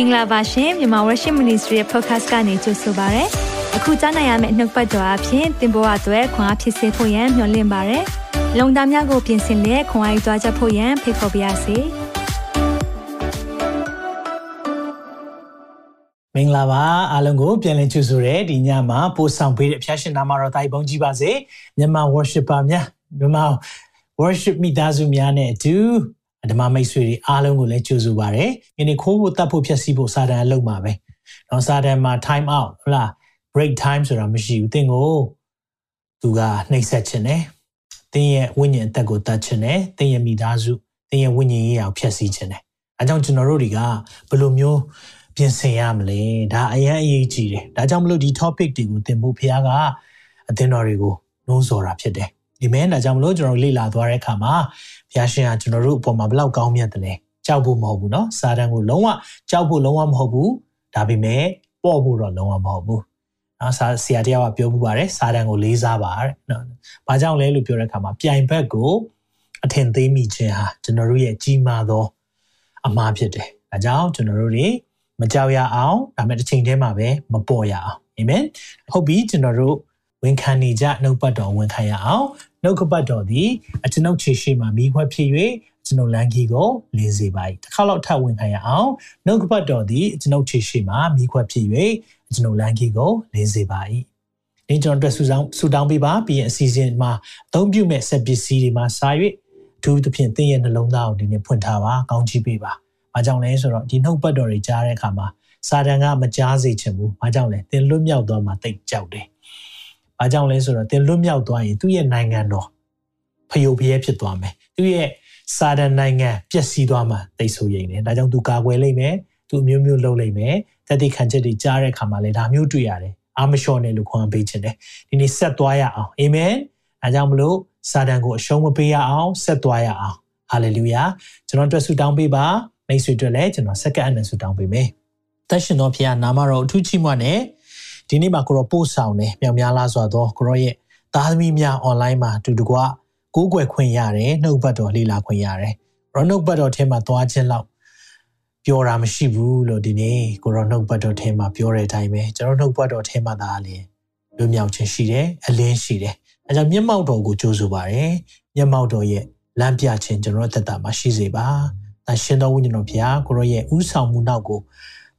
င်္ဂလာပါရှင်မြန်မာ Worship Ministry ရဲ့ podcast ကနေကြိုဆိုပါရစေ။အခုကြားနိုင်ရမယ့်နှုတ်ပတ်တော်အဖြစ်သင်ပေါ်အပ်ွယ်ခွန်အားဖြစ်စေဖို့ယံမျှဝင့်ပါရစေ။လုံတာများကိုပြင်ဆင်လက်ခွန်အားယူကြားချက်ဖို့ယံဖိတ်ခေါ်ပါရစေ။မင်္ဂလာပါအားလုံးကိုပြန်လည်ကြိုဆိုရဲဒီညမှာပို့ဆောင်ပေးတဲ့ဖျားရှင်နာမတော်တိုင်းပုံကြီးပါစေမြန်မာ worshipper များမြန်မာ worship မိသားစုများနဲ့အတူ ဓမ္မမိတ်ဆွေတွေအားလုံးကိုလည်းကြိုဆိုပါရစေ။ဒီနေ့ခိုးဖို့တတ်ဖို့ဖြည့်ဆည်းဖို့စာတန်အလုပ်မှာပဲ။တော့စာတန်မှာ time out ဟုတ်လား break time ဆိုတာမရှိဘူး။သင်ကိုသူကနှိပ်စက်ခြင်းနဲ့သင်ရဲ့ဝိညာဉ်အသက်ကိုတတ်ခြင်းနဲ့သင်ရဲ့မိသားစုသင်ရဲ့ဝိညာဉ်ရေးအောင်ဖြည့်ဆည်းခြင်းနဲ့အဲကြောင့်ကျွန်တော်တို့တွေကဘယ်လိုမျိုးပြင်ဆင်ရမလဲဒါအရင်အရေးကြီးတယ်ဒါကြောင့်မလို့ဒီ topic တွေကိုသင်ဖို့ဖခင်ကအသင်တော်တွေကိုနှိုးဆော်တာဖြစ်တယ်ဒီမဲဒါကြောင့်မလို့ကျွန်တော်လေ့လာသွားတဲ့အခါမှာ ဘုရားရှင်ကကျွန်တော်တို့အပေါ်မှာဘလောက်ကောင်းမြတ်တယ်လဲကြောက်ဖို့မဟုတ်ဘူးเนาะစာတန်ကိုလုံးဝကြောက်ဖို့လုံးဝမဟုတ်ဘူးဒါပေမဲ့ပေါ့ဖို့တော့လုံးဝမဟုတ်ဘူးနော်ဆာဆရာတယောက်ကပြောမှုပါတယ်စာတန်ကိုလေးစားပါတဲ့နော်။ဘာကြောင့်လဲလို့ပြောတဲ့အခါမှာပြိုင်ဘက်ကိုအထင်သေးမိခြင်းဟာကျွန်တော်တို့ရဲ့ကြီးမားသောအမှားဖြစ်တယ်။ဒါကြောင့်ကျွန်တော်တို့တွေမကြောက်ရအောင်ဒါပေမဲ့တစ်ချိန်တည်းမှာပဲမပေါ်ရအောင်အာမင်။ဟုတ်ပြီကျွန်တော်တို့ဝန်ခံနေကြနှုတ်ပတ်တော်ဝန်ခံရအောင် နှုတ်ကပတ်တော်သည်အကျွန်ုပ်ခြေရှိမှမိခွက်ဖြစ်၍ကျွန်ုပ်လမ်းကြီးကိုလင်းစေပါ၏တစ်ခါတော့ထပ်ဝင်ခံရအောင်နှုတ်ကပတ်တော်သည်ကျွန်ုပ်ခြေရှိမှမိခွက်ဖြစ်၍ကျွန်ုပ်လမ်းကြီးကိုလင်းစေပါ၏ဒီကျွန်တော်တို့ဆူဆောင်းဆူတောင်းပေးပါပြီးရင်အစီအစဉ်မှာအသုံးပြုမဲ့ဆက်ပစ္စည်းတွေမှာစာ၍အထူးသဖြင့်သင်ရဲ့နှလုံးသားကိုဒီနေ့ဖွင့်ထားပါကောင်းချီးပေးပါ။ဘာကြောင့်လဲဆိုတော့ဒီနှုတ်ပတ်တော်တွေကြားတဲ့အခါမှာစာတန်ကမကြားစေချင်ဘူး။ဘာကြောင့်လဲသင်လွတ်မြောက်သွားမှတိတ်ကြောက်တယ်။ ဘာကြောင့်လဲဆိုတော့သင်လွတ်မြောက်သွားရင်သူ့ရဲ့နိုင်ငံတော်ဖယုတ်ဖျဲဖြစ်သွားမယ်သူရဲ့စာဒန်နိုင်ငံပျက်စီးသွားမှာသိဆိုရင်တယ်ဒါကြောင့်သူကာကွယ်လိမ့်မယ်သူအမျိုးမျိုးလုပ်လိမ့်မယ်တတိခံချက်တွေကြားတဲ့အခါမှာလည်းဒါမျိုးတွေ့ရတယ်အာမလျှော်နဲ့လို့ခွန်အားပေးခြင်းတယ်ဒီနေ့ဆက်သွားရအောင်အာမင်အဲကြောင့်မလို့စာဒန်ကိုအရှုံးမပေးရအောင်ဆက်သွားရအောင်ဟာလေလုယာကျွန်တော်အတွက်ဆုတောင်းပေးပါမိတ်ဆွေတို့လည်းကျွန်တော်စက္ကန့်နဲ့ဆုတောင်းပေးမယ်သက်ရှင်တော်ဖခင်နာမတော်အထူးချီးမွမ်းနဲ့ ဒီနေ့မှာကိုရောပို့ဆောင်နေမြောင်များလားဆိုတော့ကိုရောရဲ့သားသမီးများ online မှာတူတကွကိုးကွယ်ခွင့်ရတယ်နှုတ်ဘတ်တော်လေ့လာခွင့်ရတယ်ရောနှုတ်ဘတ်တော်ထဲမှာသွားခြင်းလောက်ပြောတာမရှိဘူးလို့ဒီနေ့ကိုရောနှုတ်ဘတ်တော်ထဲမှာပြောတဲ့အတိုင်းပဲကျွန်တော်နှုတ်ဘတ်တော်ထဲမှာသာလေလွမြောက်ခြင်းရှိတယ်အလင်းရှိတယ်အဲကြောင့်မျက်မှောက်တော်ကိုကြိုးဆိုပါရယ်မျက်မှောက်တော်ရဲ့လမ်းပြခြင်းကျွန်တော်သက်တာမှာရှိစေပါ။ဒါရှင်တော်ဝိညာဉ်တော်ဘုရားကိုရောရဲ့ဥဆောင်မှုနောက်ကို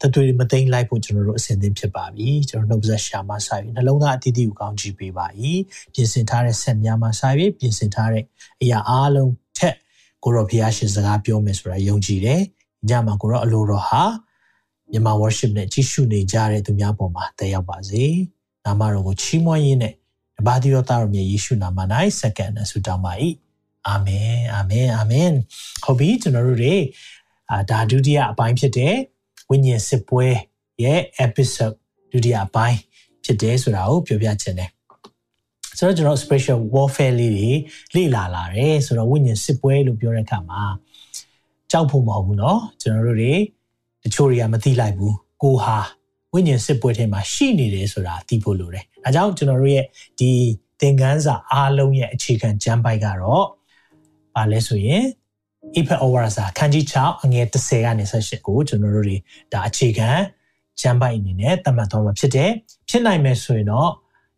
တသွေးမသိမ့်လိုက်ဖို့ကျွန်တော်တို့အစဉ်သင့်ဖြစ်ပါပြီကျွန်တော်နှုတ်ဆက်ရှာမှစာပြီးနှလုံးသားအတိအကျကိုကောင်းချီးပေးပါ၏ပြင်ဆင်ထားတဲ့ဆက်များမှစာပြီးပြင်ဆင်ထားတဲ့အရာအားလုံးထက်ကိုရောဘုရားရှင်စကားပြောမယ်ဆိုတာယုံကြည်တယ်ညမှာကိုရောအလိုတော်ဟာမြန်မာ worship နဲ့ကြီးစုနေကြတဲ့သူများပေါ်မှာတက်ရောက်ပါစေနာမတော်ကိုချီးမွမ်းရင်းနဲ့တပါးတိရောသားတော်မြတ်ယေရှုနာမ၌စက္ကန့်နဲ့ဆုတောင်းပါ၏အာမင်အာမင်အာမင်ဟုတ်ပြီကျွန်တော်တို့တွေအာဒါဒုတိယအပိုင်းဖြစ်တဲ့ ဝိညာဉ်စစ်ပွဲရဲ့ episode ဒုတိယပိုင်းဖြစ်တယ်ဆိုတာကိုပြောပြချင်တယ်ဆိုတော့ကျွန်တော် special warfare လေးတွေလေ့လာလာတယ်ဆိုတော့ဝိညာဉ်စစ်ပွဲလို့ပြောတဲ့အခါမှာကြောက်ဖို့မဟုတ်ဘူးเนาะကျွန်တော်တို့တွေတချို့တွေကမသိလိုက်ဘူးကိုဟာဝိညာဉ်စစ်ပွဲထဲမှာရှိနေတယ်ဆိုတာသိဖို့လိုတယ်အဲကြောင့်ကျွန်တော်တို့ရဲ့ဒီသင်ခန်းစာအားလုံးရဲ့အခြေခံကျမ်းပိုက်ကတော့ဘာလဲဆိုရင် Ephet Overasa ခန်းကြီး6အငယ်30ကနေ18ကိုကျွန်တော်တို့တွေဒါအခြေခံကျမ်းပိုက်အနေနဲ့သတ်မှတ်သွားမှာဖြစ်တယ်ဖြစ်နိုင်မယ်ဆိုရင်တော့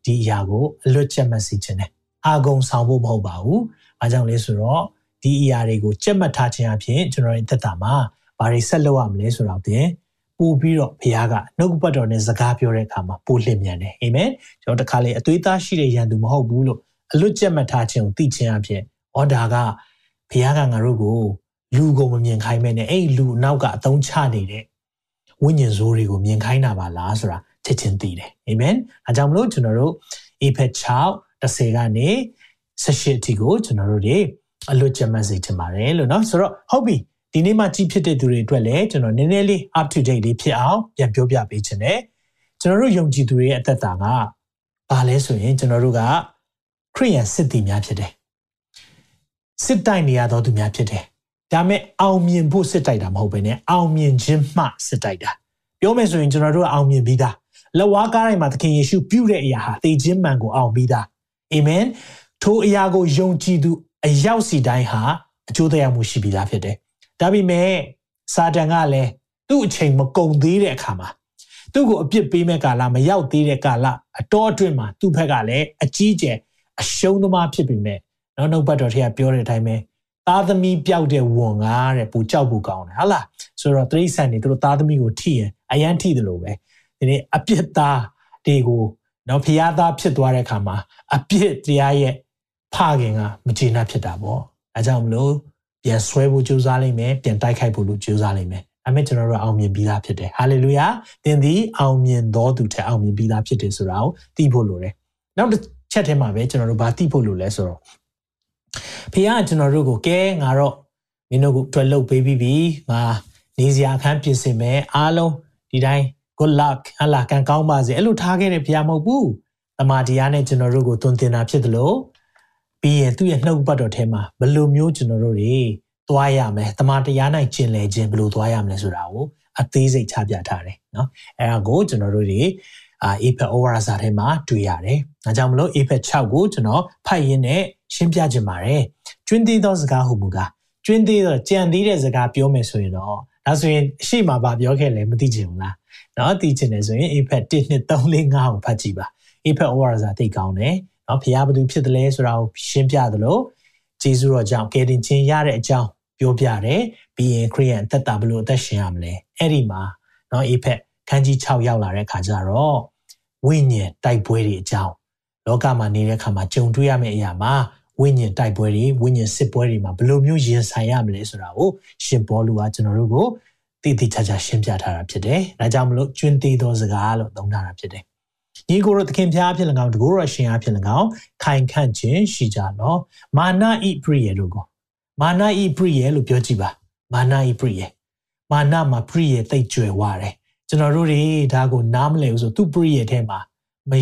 ဒီအရာကိုအလွတ်ချက်မှတ်စီခြင်းတယ်အာဂုံဆောင်ဖို့မဟုတ်ပါဘူး။အားကြောင့်လဲဆိုတော့ဒီအရာတွေကိုချက်မှတ်ထားခြင်းအပြင်ကျွန်တော်ရဲ့သက်တာမှာဘာတွေဆက်လုပ်ရမလဲဆိုတော့ပြင်ပို့ပြီးတော့ဘုရားကနှုတ်ပတ်တော်နဲ့စကားပြောတဲ့အခါမှာပို့လင့်မြန်တယ်အာမင်ကျွန်တော်တခါလေအသွေးသားရှိတဲ့ယန္တုမဟုတ်ဘူးလို့အလွတ်ချက်မှတ်ထားခြင်းကိုသိခြင်းအပြင်ဩဒါက ဘုရားကငါတို့ကိုလူကိုမမြင်ခိုင်းမဲ့နဲ့အဲ့လူနောက်ကအသုံးချနေတဲ့ဝိညာဉ်ဆိုးတွေကိုမြင်ခိုင်းတာပါလားဆိုတာချက်ချင်းသိတယ်အာမင်အဲကြောင့်မလို့ကျွန်တော်တို့အေဖက်6 10ကနေ18အထိကိုကျွန်တော်တို့တွေအလွတ်ကျမတ်စေချင်ပါတယ်လို့เนาะဆိုတော့ဟုတ်ပြီဒီနေ့မှကြီးဖြစ်တဲ့သူတွေအတွက်လည်းကျွန်တော်နည်းနည်းလေး up to date လေးဖြစ်အောင်ပြန်ပြောပြပေးခြင်းနဲ့ကျွန်တော်တို့ယုံကြည်သူတွေရဲ့အသက်တာကဘာလဲဆိုရင်ကျွန်တော်တို့ကခရိယန်စစ်သည်များဖြစ်တယ် စစ်တိုက်နေရသောသူများဖြစ်တယ်။ဒါမဲ့အောင်မြင်ဖို့စစ်တိုက်တာမဟုတ်ဘဲနဲ့အောင်မြင်ခြင်းမှစစ်တိုက်တာ။ပြောမယ်ဆိုရင်ကျွန်တော်တို့အောင်မြင်ပြီးသား။လက်ဝါးကားတိုင်းမှာသခင်ယေရှုပြုတဲ့အရာဟာသေခြင်းမှန်ကိုအောင်ပြီးသား။အာမင်။ထိုအရာကိုယုံကြည်သူအရောက်စီတိုင်းဟာအကျိုးတရားမှုရှိပြီးသားဖြစ်တယ်။ဒါပေမဲ့စာတန်ကလည်းသူ့အချိန်မကုန်သေးတဲ့အခါမှာသူ့ကိုအပြစ်ပေးမဲ့ကာလမရောက်သေးတဲ့ကာလအတော်အတွင်းမှာသူ့ဘက်ကလည်းအကြီးကျယ်အရှုံးသမားဖြစ်ပြီမဲ့ နောက်နောက်ဘတ်တော်ထဲကပြောတဲ့အတိုင်းပဲသားသမီးပြောက်တဲ့ဝန်ကားတဲ့ပူကြောက်ပူကောင်းတယ်ဟုတ်လားဆိုတော့တရိษံနေသူတို့သားသမီးကိုထိရင်အယမ်းထိတယ်လို့ပဲဒီနေ့အပြစ်သားတွေကိုနော်ဖျားသားဖြစ်သွားတဲ့အခါမှာအပြစ်တရားရဲ့ဖခင်ကမကျေနပ်ဖြစ်တာပေါ့အဲကြောင့်မလို့ပြန်ဆွဲဖို့ကြိုးစားလိမ့်မယ်ပြန်တိုက်ခိုက်ဖို့လို့ကြိုးစားလိမ့်မယ်အမေကျွန်တော်တို့အောင်မြင်ပြီးသားဖြစ်တယ်ဟာလေလုယာသင်သည်အောင်မြင်သောသူထက်အောင်မြင်ပြီးသားဖြစ်တယ်ဆိုတာကိုသိဖို့လိုတယ်နောက်တစ်ချက်ထဲမှာပဲကျွန်တော်တို့ဘာသိဖို့လိုလဲဆိုတော့ ဖခင်ကကျွန်တော်တို့ကိုကဲငါတော့မင်းတို့ကိုတွေ့လုပ်ပေးပြီးပြီငါနေစရာအခန်းပြင်ဆင်မယ်အားလုံးဒီတိုင်း good luck ဟလာကံကောင်းပါစေအဲ့လိုထားခဲ့တဲ့ဖခင်မဟုတ်ဘူးတမာတရားနဲ့ကျွန်တော်တို့ကိုသွန်သင်တာဖြစ်တယ်လို့ပြီးရင်သူ့ရဲ့နှုတ်ပတ်တော်ထဲမှာဘယ်လိုမျိုးကျွန်တော်တို့တွေသွားရမလဲတမာတရားနိုင်ကျင်လည်ခြင်းဘယ်လိုသွားရမလဲဆိုတာကိုအသေးစိတ်ချပြထားတယ်เนาะအဲ့ဒါကိုကျွန်တော်တို့တွေအာ APEC over စာထဲမှာတွေ့ရတယ်။ဒါကြောင့်မလို့ APEC 6ကိုကျွန်တော်ဖတ်ရင်းနဲ့ရှင်းပြခြင်းပါတယ်။ကျွင်းသေးသောစကားဟုမူကားကျွင်းသေးသောကြံသေးတဲ့စကားပြောမယ်ဆိုရင်တော့ဒါဆိုရင်ရှေ့မှာဗာပြောခဲ့လဲမသိချင်ဘူးလား။နော်သိချင်တယ်ဆိုရင် APEC 1 2 3 4 5ကိုဖတ်ကြည့်ပါ။ APEC over စာသိကောင်းတယ်။နော်ဖျားဘသူဖြစ်တယ်လဲဆိုတာကိုရှင်းပြသလိုဂျေဇုတော်ကြောင့်ကယ်တင်ခြင်းရတဲ့အကြောင်းပြောပြတယ်။ပြီးရင်ခရိယန်သက်တာဘလို့အသက်ရှင်ရမလဲ။အဲ့ဒီမှာနော် APEC ခန်းကြီး6ရောက်လာတဲ့ခါကျတော့ဝိညာဉ်တိုက်ပွဲတွေအကြောင်းလောကမှာနေတဲ့ခါမှာကြုံတွေ့ရမယ့်အရာမှာဝိညာဉ်တိုက်ပွဲတွေဝိညာဉ်စစ်ပွဲတွေမှာဘယ်လိုမျိုးရင်ဆိုင်ရမလဲဆိုတာကိုရှင်ဘောလူကကျွန်တော်တို့ကိုတည်တည်ချာချာရှင်းပြထားတာဖြစ်တယ်။ဒါကြောင့်မလို့ကျွန်းသေးသောစကားလို့သုံးထားတာဖြစ်တယ်။ညီကိုရသခင်ဖျားဖြစ်၎င်းတကိုးရရှင်အားဖြစ်၎င်းခိုင်ခန့်ခြင်းရှိကြလော။မာနဤပရိယေတို့ကိုမာနဤပရိယေလို့ပြောကြည့်ပါမာနဤပရိယေမာနမှာပရိယေတိတ်ကြွယ်ဝတယ် ကျွန်တော်တို့တွေဒါကိုနားမလည်ဘူးဆိုသူပရိယေထဲမှာမ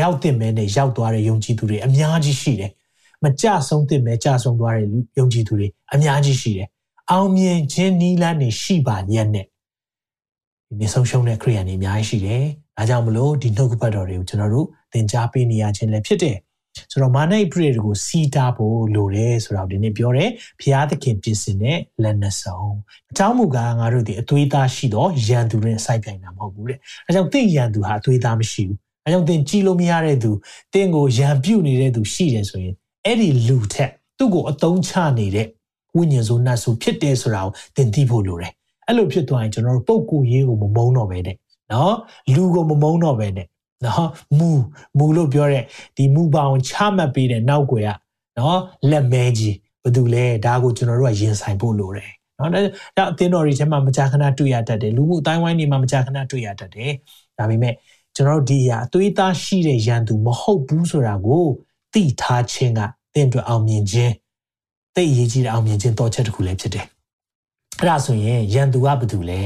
ရောက်တင်မဲနဲ့ရောက်သွားတဲ့ယုံကြည်သူတွေအများကြီးရှိတယ်မကြဆုံးတင်မဲကြဆုံးသွားတဲ့ယုံကြည်သူတွေအများကြီးရှိတယ်အောင်မြင်ခြင်းနီးလန်းနေရှိပါညက်နဲ့ဒီနေ့ဆုံးရှုံးတဲ့ခရိယန်တွေအများကြီးရှိတယ်ဒါကြောင့်မလို့ဒီနှုတ်ကပတ်တော်တွေကိုကျွန်တော်တို့သင်ကြားပေးနေရခြင်းလည်းဖြစ်တယ် ဆိုတော့မာနိပရိတွေကိုစီးတာဖို့လိုတယ်ဆိုတော့ဒီနေ့ပြောတယ်ဘုရားသခင်ပြင်ဆင်တဲ့လက်နှစုံအကြောင်းမူကားငါတို့ဒီအသွေးသားရှိတော့ရန်သူနဲ့စိုက်ပြိုင်တာမဟုတ်ဘူးတဲ့အဲကြောင့်တင့်ရန်သူဟာအသွေးသားမရှိဘူးအဲကြောင့်တင်ကြည့်လို့မရတဲ့သူတင့်ကိုရန်ပြုတ်နေတဲ့သူရှိတယ်ဆိုရင်အဲ့ဒီလူထက်သူ့ကိုအတုံးချနေတဲ့ဝိညာဉ်စုနတ်စုဖြစ်တယ်ဆိုတာကိုတင်သိဖို့လိုတယ်အဲ့လိုဖြစ်သွားရင်ကျွန်တော်တို့ပုံကိုရေးကိုမမုန်းတော့ပဲတဲ့နော်လူကိုမမုန်းတော့ပဲနဲ့ နော်မူမူလို့ပြောတဲ့ဒီမူပေါင်းချမှတ်ပေးတဲ့နောက်ွယ်ကနော်လက်မဲကြီးဘာတူလဲဒါကိုကျွန်တော်တို့ကရင်ဆိုင်ဖို့လိုတယ်နော်ဒါအသင်းတော်တွေထဲမှာမကြာခဏတွေ့ရတတ်တယ်လူမှုအတိုင်းဝိုင်းတွေမှာမကြာခဏတွေ့ရတတ်တယ်ဒါပေမဲ့ကျွန်တော်တို့ဒီအရာအသွေးသားရှိတဲ့ရန်သူမဟုတ်ဘူးဆိုတာကိုသိထားခြင်းကတင့်အတွက်အောင်မြင်ခြင်းသိအရေးကြီးတဲ့အောင်မြင်ခြင်းတော့ချက်တစ်ခုလည်းဖြစ်တယ်အဲ့ဒါဆိုရင်ရန်သူကဘာတူလဲ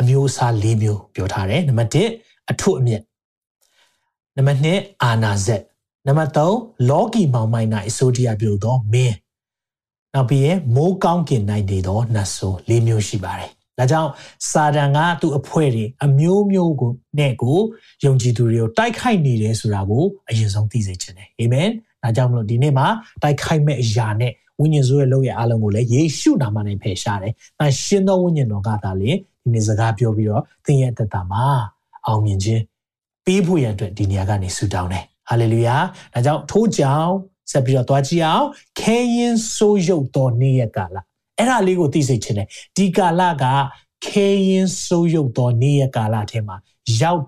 အမျိုးအစား၄မျိုးပြောထားတယ်နံပါတ်1အထွတ်အမြတ် နံပါတ်2အာနာဇက်နံပါတ်3လောကီမောင်မိုင်း၌အစိုးတရားပြုသောမင်းနောက်ပြီးရင်မိုးကောင်းကင်၌နေသောနတ်ဆိုး၄မျိုးရှိပါတယ်ဒါကြောင့်စာတန်ကသူ့အဖွဲ့တွေအမျိုးမျိုးကိုနဲ့ကိုယုံကြည်သူတွေကိုတိုက်ခိုက်နေတယ်ဆိုတာကိုအရင်ဆုံးသိစေချင်တယ်အာမင်ဒါကြောင့်မလို့ဒီနေ့မှာတိုက်ခိုက်မဲ့အရာနဲ့ဝိညာဉ်ဆိုးရဲ့လုပ်ရအားလုံးကိုလည်းယေရှုနာမနဲ့ဖယ်ရှားတယ်။ဒါရှင်းသောဝိညာဉ်တော်ကသာလေဒီနေ့စကားပြောပြီးတော့သင်ရဲ့အသက်တာမှာအောင်မြင်ခြင်း ပေးဖို့ရန်အတွက်ဒီနေရာကနေဆုတောင်းတယ်ဟာလေလုယာဒါကြောင့်ထိုးကြောင်ဆက်ပြီးတော့သွားကြည့်အောင်ခဲရင်ဆိုးရုပ်တော်နေ့ရက်ကာလအဲ့ဒါလေးကိုသိစေချင်တယ်ဒီကာလကခဲရင်ဆိုးရုပ်တော်နေ့ရက်ကာလထဲမှာရောက်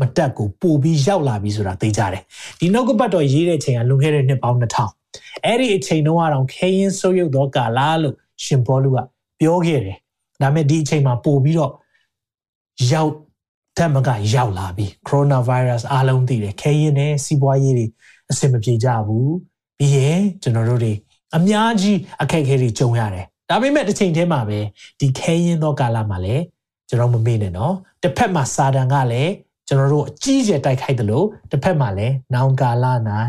မတက်ကိုပို့ပြီးရောက်လာပြီဆိုတာသိကြတယ်ဒီနောက်ကပတ်တော်ရေးတဲ့ချိန်ကလွန်ခဲ့တဲ့နှစ်ပေါင်း2000အဲ့ဒီအချိန်တုန်းကတော့ခဲရင်ဆိုးရုပ်တော်ကာလလို့ရှင်ဘောလူကပြောခဲ့တယ်ဒါပေမဲ့ဒီအချိန်မှာပို့ပြီးတော့ရောက် ဓမ္မကရောက်လာပြီကိုရိုနာဗိုင်းရပ်စ်အားလုံးသိတယ်ခဲရင်နဲ့စီးပွားရေးတွေအဆင်မပြေကြဘူးပြီးရင်ကျွန်တော်တို့တွေအများကြီးအခက်အခဲတွေကြုံရတယ်ဒါပေမဲ့တစ်ချိန်တည်းမှာပဲဒီခဲရင်သောကာလမှာလည်းကျွန်တော်မမေ့နဲ့နော်တစ်ဖက်မှာစာတန်ကလည်း ကျွန်တော်တို့အကြီးကျယ်တိုက်ခိုက်တယ်လို့တစ်ဖက်မှာလည်းနောင်ကာလ၌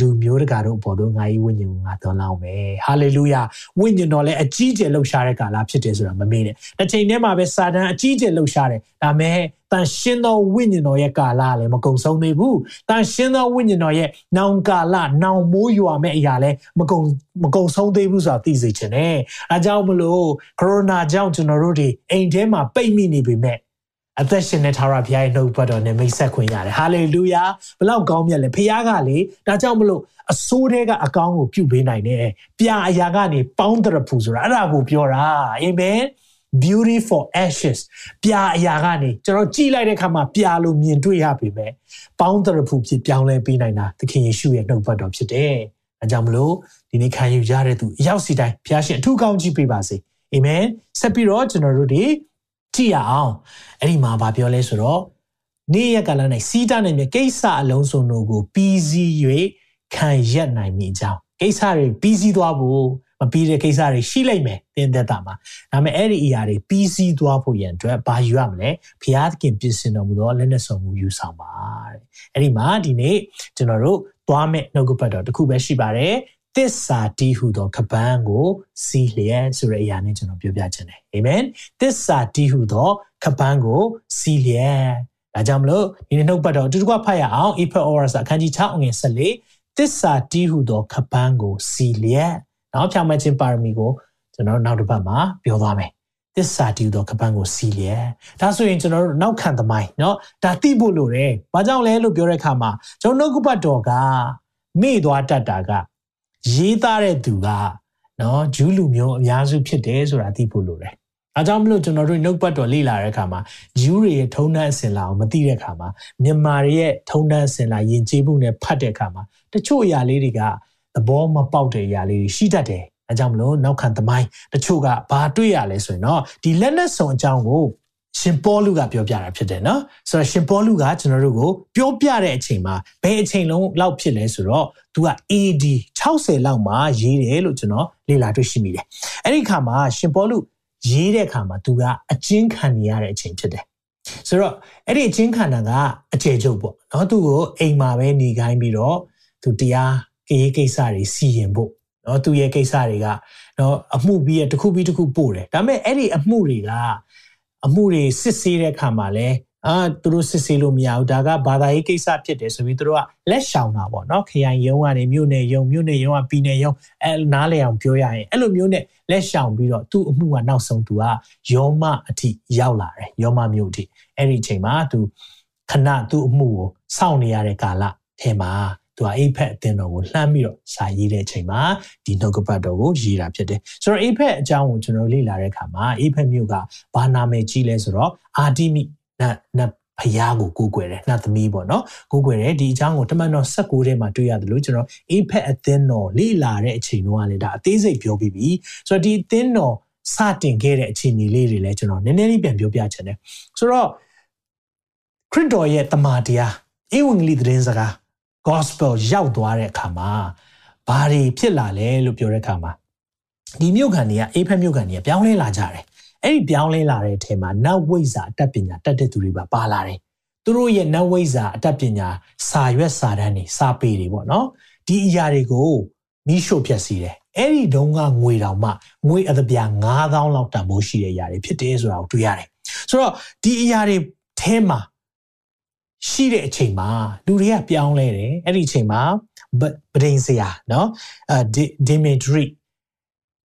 လူမျိုးတကာတို့ပေါ်သို့ငါ၏ဝိညာဉ်ကိုငါသွန်လောင်းမယ်ဟာလေလုယာဝိညာဉ်တော်လည်းအကြီးကျယ်လှုပ်ရှားတဲ့ကာလဖြစ်တယ်ဆိုတာမမေ့နဲ့တစ်ချိန်တည်းမှာပဲစာတန်အကြီးကျယ်လှုပ်ရှားတယ်ဒါမဲ့တန်ရှင်းသောဝိညာဉ်တော်ရဲ့ကာလလည်းမကုံဆုံးသေးဘူးတန်ရှင်းသောဝိညာဉ်တော်ရဲ့နောင်ကာလနောင်မိုးရွာမဲ့အရာလည်းမကုံမကုံဆုံးသေးဘူးဆိုတာသိစေချင်တယ်အဲကြောင့်မလို့ကိုရိုနာကြောင့်ကျွန်တော်တို့တွေအိမ်ထဲမှာပိတ်မိနေပေမဲ့ အသက်ရှင်တဲ့ထာဝရဘုရားရဲ့နှုတ်ဘတ်တော်နဲ့မိတ်ဆက်ခွင့်ရတယ်ဟာလေလုယာဘလောက်ကောင်းမြတ်လဲဘုရားကလေဒါကြောင့်မလို့အစိုးတဲ့ကအကောင်းကိုပြုပေးနိုင်တယ်ပြာအရာကနေပေါင်းတရဖူဆိုတာအဲ့ဒါကိုပြောတာအာမင် beauty for ashes ပြာအရာကနေကျွန်တော်ကြည်လိုက်တဲ့အခါမှာပြာလို့မြင်တွေ့ရပေမဲ့ပေါင်းတရဖူဖြစ်ပြောင်းလဲပေးနိုင်တာသခင်ယေရှုရဲ့နှုတ်ဘတ်တော်ဖြစ်တယ်အဲကြောင့်မလို့ဒီနေ့ခံယူရတဲ့သူအရောက်စီတိုင်းဘုရားရှင်အထူးကောင်းကြီးပေးပါစေအာမင်ဆက်ပြီးတော့ကျွန်တော်တို့ဒီ ကြည့်ရအောင်အဲ့ဒီမှာဗာပြောလဲဆိုတော့နေ့ရက်ကလည်းနိုင်စီးတာနဲ့မြေကိစ္စအလုံးစုံတို့ကိုပြီးစီး၍ခံရက်နိုင်မိကြောင်းကိစ္စတွေပြီးစီးသွားဖို့မပြီးတဲ့ကိစ္စတွေရှိလိမ့်မယ်သင်သက်တာမှာဒါပေမဲ့အဲ့ဒီအရာတွေပြီးစီးသွားဖို့ရန်အတွက်ဘာယူရမလဲဘုရားသခင်ပြင်ဆင်တော်မူသောလက်နက်ဆောင်မှုယူဆောင်ပါတဲ့အဲ့ဒီမှာဒီနေ့ကျွန်တော်တို့သွားမဲ့နှုတ်ကပတ်တော်တစ်ခုပဲရှိပါတယ် သစ္စာတီးဟုသောကပန်းကိုစီးလျက်ဆိုတဲ့အရာနဲ့ကျွန်တော်ပြောပြချင်တယ်အာမင်သစ္စာတီးဟုသောကပန်းကိုစီးလျက်ဒါကြောင့်မလို့ဒီနေ့နှုတ်ပတ်တော်အတူတူကဖတ်ရအောင် Ephesians Oras အခန်းကြီး6အငယ်14သစ္စာတီးဟုသောကပန်းကိုစီးလျက်နောက်ဖြောင်းမဲ့ခြင်းပါရမီကိုကျွန်တော်နောက်တစ်ပတ်မှာပြောသွားမယ်သစ္စာတီးသောကပန်းကိုစီးလျက်ဒါဆိုရင်ကျွန်တော်တို့နောက်ခံသမိုင်းเนาะဒါသိဖို့လိုတယ်။ဘာကြောင့်လဲလို့ပြောတဲ့အခါမှာကျွန်တော်နှုတ်ကပတ်တော်ကမေ့သွားတတ်တာက ရေးသားတဲ့သူကနော်ဂျူးလူမျိုးအများစုဖြစ်တယ်ဆိုတာသိဖို့လိုတယ်။အားကြောင့်မလို့ကျွန်တော်တို့နှုတ်ပတ်တော်လေ့လာတဲ့အခါမှာဂျူးတွေရဲ့ထုံနှံအစင်လာကိုမသိတဲ့အခါမှာမြန်မာတွေရဲ့ထုံနှံအစင်လာယဉ်ကျေးမှုနဲ့ဖတ်တဲ့အခါမှာတချို့အရာလေးတွေကသဘောမပေါက်တဲ့အရာလေးတွေရှိတတ်တယ်။အဲကြောင့်မလို့နောက်ခံသမိုင်းတချို့ကဘာတွေ့ရလဲဆိုရင်တော့ဒီလက်နက်စုံအကြောင်းကို ရှင်ပေါလုကပြောပြတာဖြစ်တယ်နော်ဆိုတော့ရှင်ပေါလုကကျွန်တော်တို့ကိုပြောပြတဲ့အချိန်မှာဘယ်အချိန်လုံးလောက်ဖြစ်လဲဆိုတော့သူက AD 60လောက်မှာရေးတယ်လို့ကျွန်တော်လေ့လာတွေ့ရှိမိတယ်အဲ့ဒီခါမှာရှင်ပေါလုရေးတဲ့ခါမှာသူကအကျဉ်းခံနေရတဲ့အချိန်ဖြစ်တယ်ဆိုတော့အဲ့ဒီအချင်းခန္ဓာကအကျေကျုပ်ပေါ့เนาะသူ့ကိုအိမ်မှာပဲနေခိုင်းပြီးတော့သူတရားကြေးကိစ္စတွေစီရင်ဖို့เนาะသူရဲ့ကိစ္စတွေကเนาะအမှုပြီးရတစ်ခုပြီးတစ်ခုပို့တယ်ဒါပေမဲ့အဲ့ဒီအမှုတွေက အမှုတွေစစ်ဆေးတဲ့အခါမှာလဲအာသူတို့စစ်ဆေးလို့မရဘူးဒါကဘာသာရေးကိစ္စဖြစ်တယ်ဆိုပြီးသူတို့ကလက်ရှောင်တာပေါ့နော်ခရိုင်ယုံကနေမြို့နယ်ယုံမြို့နယ်ယုံကပြည်နယ်ယုံအဲနားလေအောင်ပြောရရင်အဲ့လိုမျိုးနဲ့လက်ရှောင်ပြီးတော့သူ့အမှုကနောက်ဆုံးသူကယောမအထိရောက်လာတယ်ယောမမြို့အထိအဲ့ဒီအချိန်မှာသူခဏသူ့အမှုကိုစောင့်နေရတဲ့ကာလထဲမှာ သူကအိဖက်အတင်းတော်ကိုလှမ်းပြီးတော့စာရေးတဲ့အချိန်မှာဒီနှုတ်ကပတ်တော်ကိုရေးတာဖြစ်တယ်ဆိုတော့အိဖက်အကြောင်းကိုကျွန်တော်လေ့လာတဲ့အခါမှာအိဖက်မြို့ကဘာနာမည်ကြီးလဲဆိုတော့အာတိမိနတ်နတ်ဖယားကိုကိုးကွယ်တယ်နတ်သမီးပေါ့နော်ကိုးကွယ်တယ်ဒီအကြောင်းကိုတမန်တော်16ထဲမှာတွေ့ရတယ်လို့ကျွန်တော်အိဖက်အသင်းတော်လေ့လာတဲ့အချိန်တုန်းကလည်းဒါအသေးစိတ်ပြောပြီးပြီဆိုတော့ဒီအသင်းတော်စတင်ခဲ့တဲ့အခြေအနေလေးတွေလည်းကျွန်တော်နည်းနည်းလေးပြန်ပြောပြချင်တယ်ဆိုတော့ခရစ်တော်ရဲ့တမန်တရားဧဝံဂေလိသတင်းစကား gospel ရောက်သွားတဲ့အခါမှာဘာတွေဖြစ်လာလဲလို့ပြောတဲ့အခါမှာဒီမြို့ခံတွေကအေဖက်မြို့ခံတွေကပြောင်းလဲလာကြတယ်အဲ့ဒီပြောင်းလဲလာတဲ့အထက်မှာနတ်ဝိဇ္ဇာအတတ်ပညာတတ်တဲ့သူတွေပါပါလာတယ်သူတို့ရဲ့နတ်ဝိဇ္ဇာအတတ်ပညာစာရွက်စာတမ်းတွေစာပေတွေပေါ့နော်ဒီအရာတွေကိုမိရှို့ဖျက်ဆီးတယ်အဲ့ဒီတုန်းကငွေတောင်မှငွေအသပြာ9000လောက်တန်ဖိုးရှိတဲ့အရာတွေဖြစ်တယ်ဆိုတာကိုတွေ့ရတယ်ဆိုတော့ဒီအရာတွေအဲမှာ ရှိတဲ့အချိန်မှာလူတွေကပြောင်းလဲတယ်အဲ့ဒီအချိန်မှာပဒိန်စရာเนาะအဲဒီမီဒရီ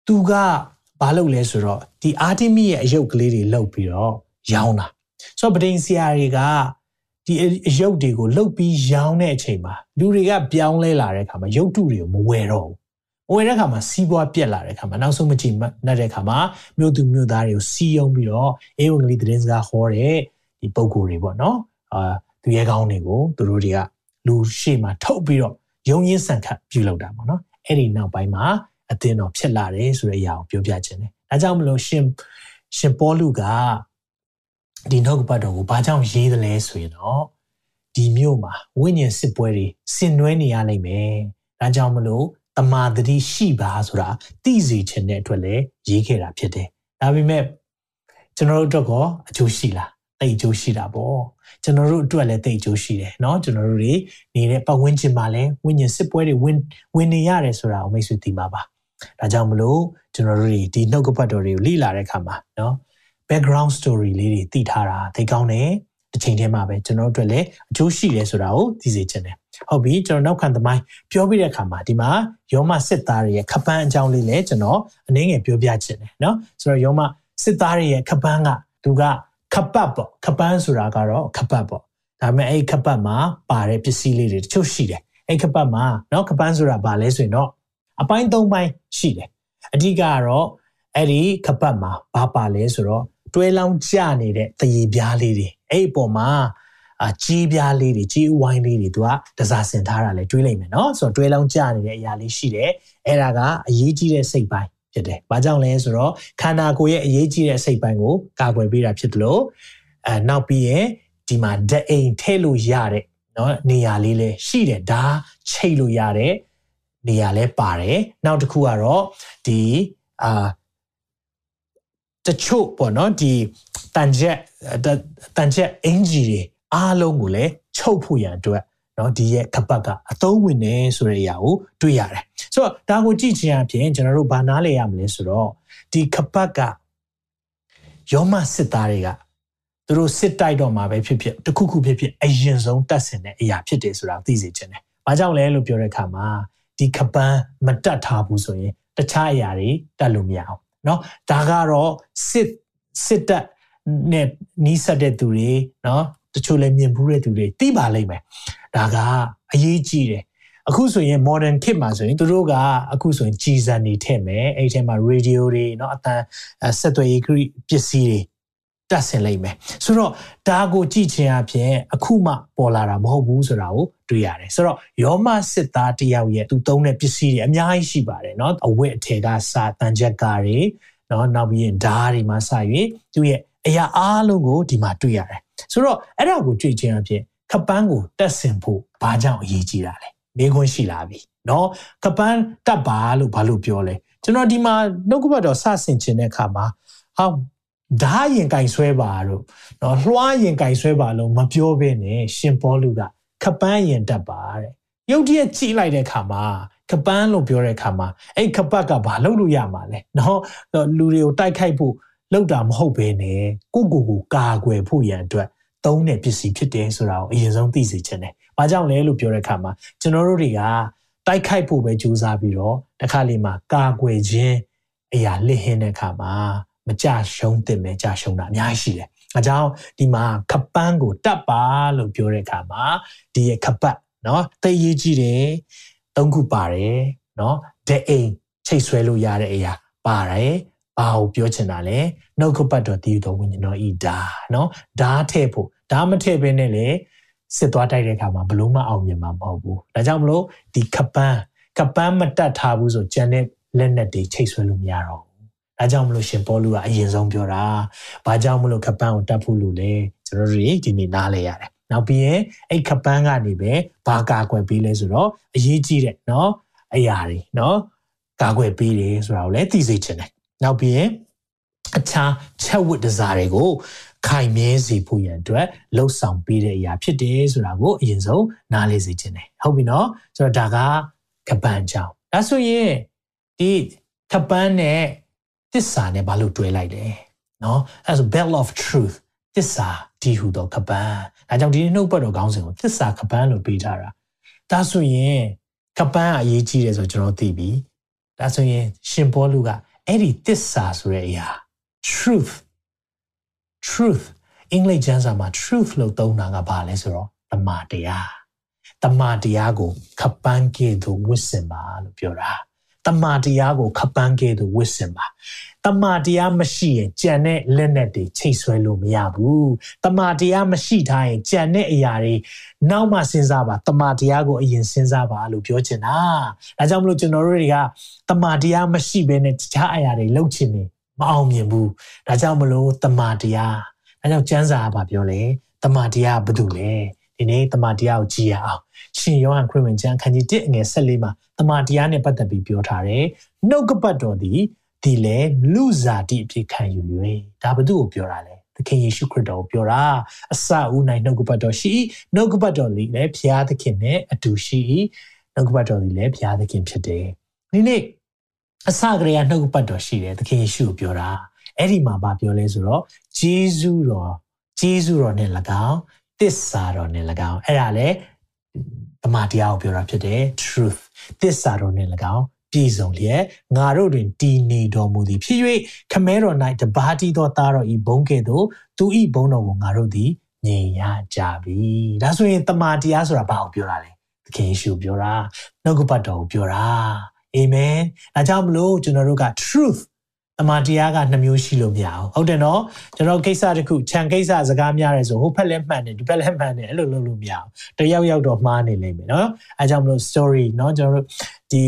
သူကဘာလုပ်လဲဆိုတော့ဒီအာတီမီရဲ့အယုတ်ကလေးတွေလှုပ်ပြီးတော့ရောင်းတာဆိုတော့ပဒိန်စရာတွေကဒီအယုတ်တွေကိုလှုပ်ပြီးရောင်းတဲ့အချိန်မှာလူတွေကပြောင်းလဲလာတဲ့အခါမှာရုပ်တုတွေကိုမဝယ်တော့ဘူးဝယ်တဲ့အခါမှာစီးပွားပြက်လာတဲ့အခါမှာနောက်ဆုံးမကြည့်နဲ့တဲ့အခါမှာမြို့သူမြို့သားတွေကိုစီးယုံပြီးတော့အေဝံဂေလိသတင်းစကားဟောတဲ့ဒီပုံကိုယ်တွေပေါ့နော်အာ သူရဲကောင်းတွေကိုသူတို့တွေကလူရှေ့မှာထုတ်ပြီးတော့ယုံရင်းဆန်ခတ်ပြုလုပ်တာပေါ့နော်အဲ့ဒီနောက်ပိုင်းမှာအသင်းတော်ဖြစ်လာတယ်ဆိုတဲ့အရာကိုပြောပြခြင်းတယ်ဒါကြောင့်မလို့ရှင်ရှင်ပေါလုကဒီနှုတ်ကပတ်တော်ကိုဘာကြောင့်ရေးတယ်လဲဆိုရင်တော့ဒီမြို့မှာဝိညာဉ်စစ်ပွဲတွေဆင်နွှဲနေရလိမ့်မယ်ဒါကြောင့်မလို့တမာတတိရှိပါဆိုတာသိစေခြင်းတဲ့အတွက်လည်းရေးခဲ့တာဖြစ်တယ်ဒါပေမဲ့ကျွန်တော်တို့အတွက်ကအကျိုးရှိလားတိတ်အကျိုးရှိတာပေါ့ ကျွန်တော်တို့အတွက်လည်းတိတ်အကျိုးရှိတယ်เนาะကျွန်တော်တို့တွေနေတဲ့ပတ်ဝန်းကျင်မှာလည်းဝိညာဉ်စစ်ပွဲတွေဝင်ဝင်နေရတယ်ဆိုတာကိုမိတ်ဆွေသိမှာပါဒါကြောင့်မလို့ကျွန်တော်တို့တွေဒီနှုတ်ကပတ်တော်တွေကိုလေ့လာတဲ့အခါမှာเนาะ background story လေးတွေသိထားတာသိကောင်းတယ်တစ်ချိန်တည်းမှာပဲကျွန်တော်တို့အတွက်လည်းအကျိုးရှိတယ်ဆိုတာကိုသိစေချင်တယ်ဟုတ်ပြီကျွန်တော်နောက်ခံသမိုင်းပြောပြတဲ့အခါမှာဒီမှာယောမစစ်သားတွေရဲ့ခပန်းအကြောင်းလေးလည်းကျွန်တော်အနည်းငယ်ပြောပြချင်တယ်เนาะဆိုတော့ယောမစစ်သားတွေရဲ့ခပန်းကသူက ခပတ်ပေါ့ခပန်းဆိုတာကတော့ခပတ်ပေါ့ဒါပေမဲ့အဲ့ခပတ်မှာပါတဲ့ပစ္စည်းလေးတွေတချို့ရှိတယ်အဲ့ခပတ်မှာเนาะခပန်းဆိုတာဘာလဲဆိုရင်တော့အပိုင်း၃ပိုင်းရှိတယ်အဓိကကတော့အဲ့ဒီခပတ်မှာဘာပါလဲဆိုတော့တွဲလောင်းကျနေတဲ့တရေပြားလေးတွေအဲ့အပေါ်မှာအကြီးပြားလေးတွေကြီးဝိုင်းလေးတွေသူကတစားဆင်ထားတာလဲတွေးလိုက်မယ်နော်ဆိုတော့တွဲလောင်းကျနေတဲ့အရာလေးရှိတယ်အဲ့ဒါကအရေးကြီးတဲ့စိတ်ပိုင်း ဖြစ်တယ်။ဘာကြောင့်လဲဆိုတော့ခန္ဓာကိုယ်ရဲ့အရေးကြီးတဲ့စိတ်ပိုင်းကိုကာကွယ်ပေးတာဖြစ်တယ်လို့အဲနောက်ပြီးရင်ဒီမှာဓာတ်အိမ်ထည့်လို့ရတဲ့နော်နေရာလေးလည်းရှိတယ်ဒါချိတ်လို့ရတဲ့နေရာလည်းပါတယ်။နောက်တစ်ခုကတော့ဒီအာတချို့ပေါ့နော်ဒီတန်ချက်တန်ချက်အင်ဂျီတွေအားလုံးကိုလည်းချုပ်ဖို့ရန်အတွက် နော်ဒီရဲ့ခပတ်ကအသုံးဝင်နေဆိုတဲ့အရာကိုတွေ့ရတယ်ဆိုတော့ဒါကိုကြည့်ခြင်းအပြင်ကျွန်တော်တို့ဘာနားလဲရမလဲဆိုတော့ဒီခပတ်ကယောမစစ်သားတွေကသူတို့စစ်တိုက်တော့မှာပဲဖြစ်ဖြစ်တခုခုဖြစ်ဖြစ်အရင်ဆုံးတတ်ဆင်တဲ့အရာဖြစ်တယ်ဆိုတာသိစေချင်တယ်။ဘာကြောင့်လဲလို့ပြောတဲ့အခါမှာဒီခပန်းမတတ်ထားဘူးဆိုရင်တခြားအရာတွေတတ်လို့မရအောင်เนาะဒါကတော့စစ်စစ်တပ်နဲ့နီးစပ်တဲ့သူတွေเนาะ တချို့လည်းမြင်ဘူးတဲ့သူတွေသိပါလိမ့်မယ်ဒါကအရေးကြီးတယ်အခုဆိုရင် modern kit မှာဆိုရင်သူတို့ကအခုဆိုရင်ကြီးစံနေထည့်မယ်အဲ့ထဲမှာ radio တွေเนาะအတန်ဆက်သွယ်ရေးပစ္စည်းတွေတက်ဆင်လိုက်မယ်ဆိုတော့ဒါကိုကြည့်ခြင်းအပြင်အခုမှပေါ်လာတာမဟုတ်ဘူးဆိုတာကိုတွေ့ရတယ်ဆိုတော့ယောမစစ်သားတယောက်ရဲ့သူသုံးတဲ့ပစ္စည်းတွေအများကြီးရှိပါတယ်เนาะအဝတ်အထည်ကစာတန်ချက်ကားတွေเนาะနောက်ပြီးရင်ဓားတွေမှာစ၍သူရဲ့အရာအားလုံးကိုဒီမှာတွေ့ရတယ် ဆိုတော့အဲ့ဒါကိုကြည့်ခြင်းအပြင်ခပန်းကိုတက်ဆင်ဖို့ဘာကြောင့်အရေးကြီးတာလဲမေးခွန်းရှိလာပြီเนาะခပန်းတက်ပါလို့ဘာလို့ပြောလဲကျွန်တော်ဒီမှာနှုတ်ကပတ်တော်စဆင်ခြင်းတဲ့အခါမှာဟောဓာရင်ကင်ဆွဲပါတို့เนาะလွှားရင်ကင်ဆွဲပါလို့မပြောဘဲနဲ့ရှင်ပေါလုကခပန်းရင်တက်ပါတဲ့ရုတ်တရက်ကြည့်လိုက်တဲ့အခါမှာခပန်းလို့ပြောတဲ့အခါမှာအဲ့ခပတ်ကဘာလုပ်လို့ရမှာလဲเนาะလူတွေကိုတိုက်ခိုက်ဖို့ လောက်တာမဟုတ်ဘဲနဲ့ကိုကိုကိုကာကွယ်ဖို့ရန်အတွက်သုံးတဲ့ပစ္စည်းဖြစ်တယ်ဆိုတာကိုအရင်ဆုံးသိစေချင်တယ်။ဘာကြောင့်လဲလို့ပြောတဲ့အခါမှာကျွန်တော်တို့တွေကတိုက်ခိုက်ဖို့ပဲကြိုးစားပြီးတော့တစ်ခါလေမှာကာကွယ်ခြင်းအရာလစ်ဟင်းတဲ့အခါမှာမကြရှုံးတင်မယ်ကြရှုံးတာအများကြီးရှိတယ်။အဲကြောင့်ဒီမှာခပန်းကိုတတ်ပါလို့ပြောတဲ့အခါမှာဒီရဲ့ခပတ်နော်သိရေးကြည့်တယ်သုံးခုပါတယ်နော်ဒဲအိမ်ချိတ်ဆွဲလို့ရတဲ့အရာပါတယ် ဘာကိုပြောချင်တာလဲနှုတ်ခတ်တော်တည်ယူတော်ဝိညာဉ်တော်ဤဒါနော်ဒါထည့်ဖို့ဒါမထည့်ဘဲနဲ့လေစစ်သွားတိုက်တဲ့အခါမှာဘလို့မအောင်မြင်မှာမဟုတ်ဘူးဒါကြောင့်မလို့ဒီခပန်းခပန်းမတက်ထားဘူးဆိုဂျန်နဲ့လက်နဲ့တွေချိတ်ဆွဲလို့မရတော့ဘူးဒါကြောင့်မလို့ရှင်ပေါလုကအရင်ဆုံးပြောတာဘာကြောင့်မလို့ခပန်းကိုတတ်ဖို့လို့လဲကျွန်တော်တို့ဒီနေ့နားလဲရတယ်နောက်ပြီးရင်အဲ့ခပန်းကနေပဲဘာကာကွယ်ပေးလဲဆိုတော့အရေးကြီးတယ်နော်အရာတွေနော်ကာကွယ်ပေးတယ်ဆိုတာကိုလည်းသိစေချင်တယ် နောက်ပြီးရင်အခြားချက်ဝတ်တစားတွေကိုခိုင်မြဲစေဖို့ရန်အတွက်လှုပ်ဆောင်ပေးတဲ့အရာဖြစ်တယ်ဆိုတာကိုအရင်ဆုံးနားလည်စေချင်တယ်ဟုတ်ပြီနော်ဆိုတော့ဒါကကပန်းကြောင်ဒါဆိုရင်ဒီကပန်းနဲ့သစ္စာနဲ့ဘာလို့တွဲလိုက်လဲနော်အဲဆို bell of truth သစ္စာဒီဟုသောကပန်းဒါကြောင့်ဒီနှုတ်ပတ်တော်ခေါင်းစဉ်ကိုသစ္စာကပန်းလို့ပေးထားတာဒါဆိုရင်ကပန်းအရေးကြီးတယ်ဆိုကျွန်တော်သိပြီဒါဆိုရင်ရှင်ဘောလူက အဲ့ဒီတစ္ဆာဆိုတဲ့အရာ truth truth အင်္ဂလိပ်ကျမ်းစာမှာ truth လို့သုံးတာကဘာလဲဆိုတော့တမန်တရားတမန်တရားကိုခပန်းကဲ့သို့ဝစ်စင်ပါလို့ပြောတာတမန်တရားကိုခပန်းကဲ့သို့ဝစ်စင်ပါ တမန်တရားမရှိရင်ကြံတဲ့လက်နဲ့တွေချိတ်ဆွဲလို့မရဘူးတမန်တရားမရှိထားရင်ကြံတဲ့အရာတွေနောက်မှစဉ်းစားပါတမန်တရားကိုအရင်စဉ်းစားပါလို့ပြောချင်တာဒါကြောင့်မလို့ကျွန်တော်တို့တွေကတမန်တရားမရှိဘဲနဲ့တခြားအရာတွေလုပ်ချင်နေမအောင်မြင်ဘူးဒါကြောင့်မလို့တမန်တရားဒါကြောင့်ကျမ်းစာကပြောလဲတမန်တရားဘာလို့လဲဒီနေ့တမန်တရားကိုကြည်ရအောင်ရှင်ယောဟန်ခရစ်ဝင်ကျမ်းခန်းကြီး1အငယ်14မှာတမန်တရားနဲ့ပတ်သက်ပြီးပြောထားတယ်နှုတ်ကပတ်တော်သည် ဒီလေလူဇာတိအဖြစ်ခံယူ၍ဒါဘု து ကိုပြောတာလဲသသခင်ယေရှုခရစ်တော်ကိုပြောတာအစဦးနိုင်နှုတ်ကပတ်တော်ရှိနှုတ်ကပတ်တော်လေးလည်းဘုရားသခင်နဲ့အတူရှိနှုတ်ကပတ်တော်လေးလည်းဘုရားသခင်ဖြစ်တယ်ဒီနေ့အစကတည်းကနှုတ်ကပတ်တော်ရှိတယ်သခင်ယေရှုကိုပြောတာအဲ့ဒီမှာဗာပြောလဲဆိုတော့ဂျေဇုတော်ဂျေဇုတော်နဲ့၎င်းတစ္ဆာတော်နဲ့၎င်းအဲ့ဒါလေတမန်တရားကိုပြောတာဖြစ်တယ် truth တစ္ဆာတော်နဲ့၎င်း ပြည်စုံလျက်ငါတို့တွင်တည်နေတော်မူသည်ဖြစ်၍ခမဲတော်၌တပါးတီသောသားတော်ဤဘုံကဲ့သို့သူဤဘုံတော်ကိုငါတို့သည်မြင်ရကြပြီဒါဆိုရင်တမန်တရားဆိုတာဘာကိုပြောတာလဲသခင်ယေရှုပြောတာနှုတ်ကပတ်တော်ကိုပြောတာအာမင်ဒါကြောင့်မလို့ကျွန်တော်တို့က truth တမန်တရားကနှမျိုးရှိလို့မရအောင်ဟုတ်တယ်နော်ကျွန်တော်ကိစ္စတစ်ခုခြံကိစ္စစကားများရဲဆိုဟိုဖက်လည်းမှန်တယ်ဒီဖက်လည်းမှန်တယ်အဲ့လိုလုပ်လို့မရအောင်တယောက်ယောက်တော့မှားနေလိမ့်မယ်နော်အဲကြောင့်မလို့ story နော်ကျွန်တော်တို့ဒီ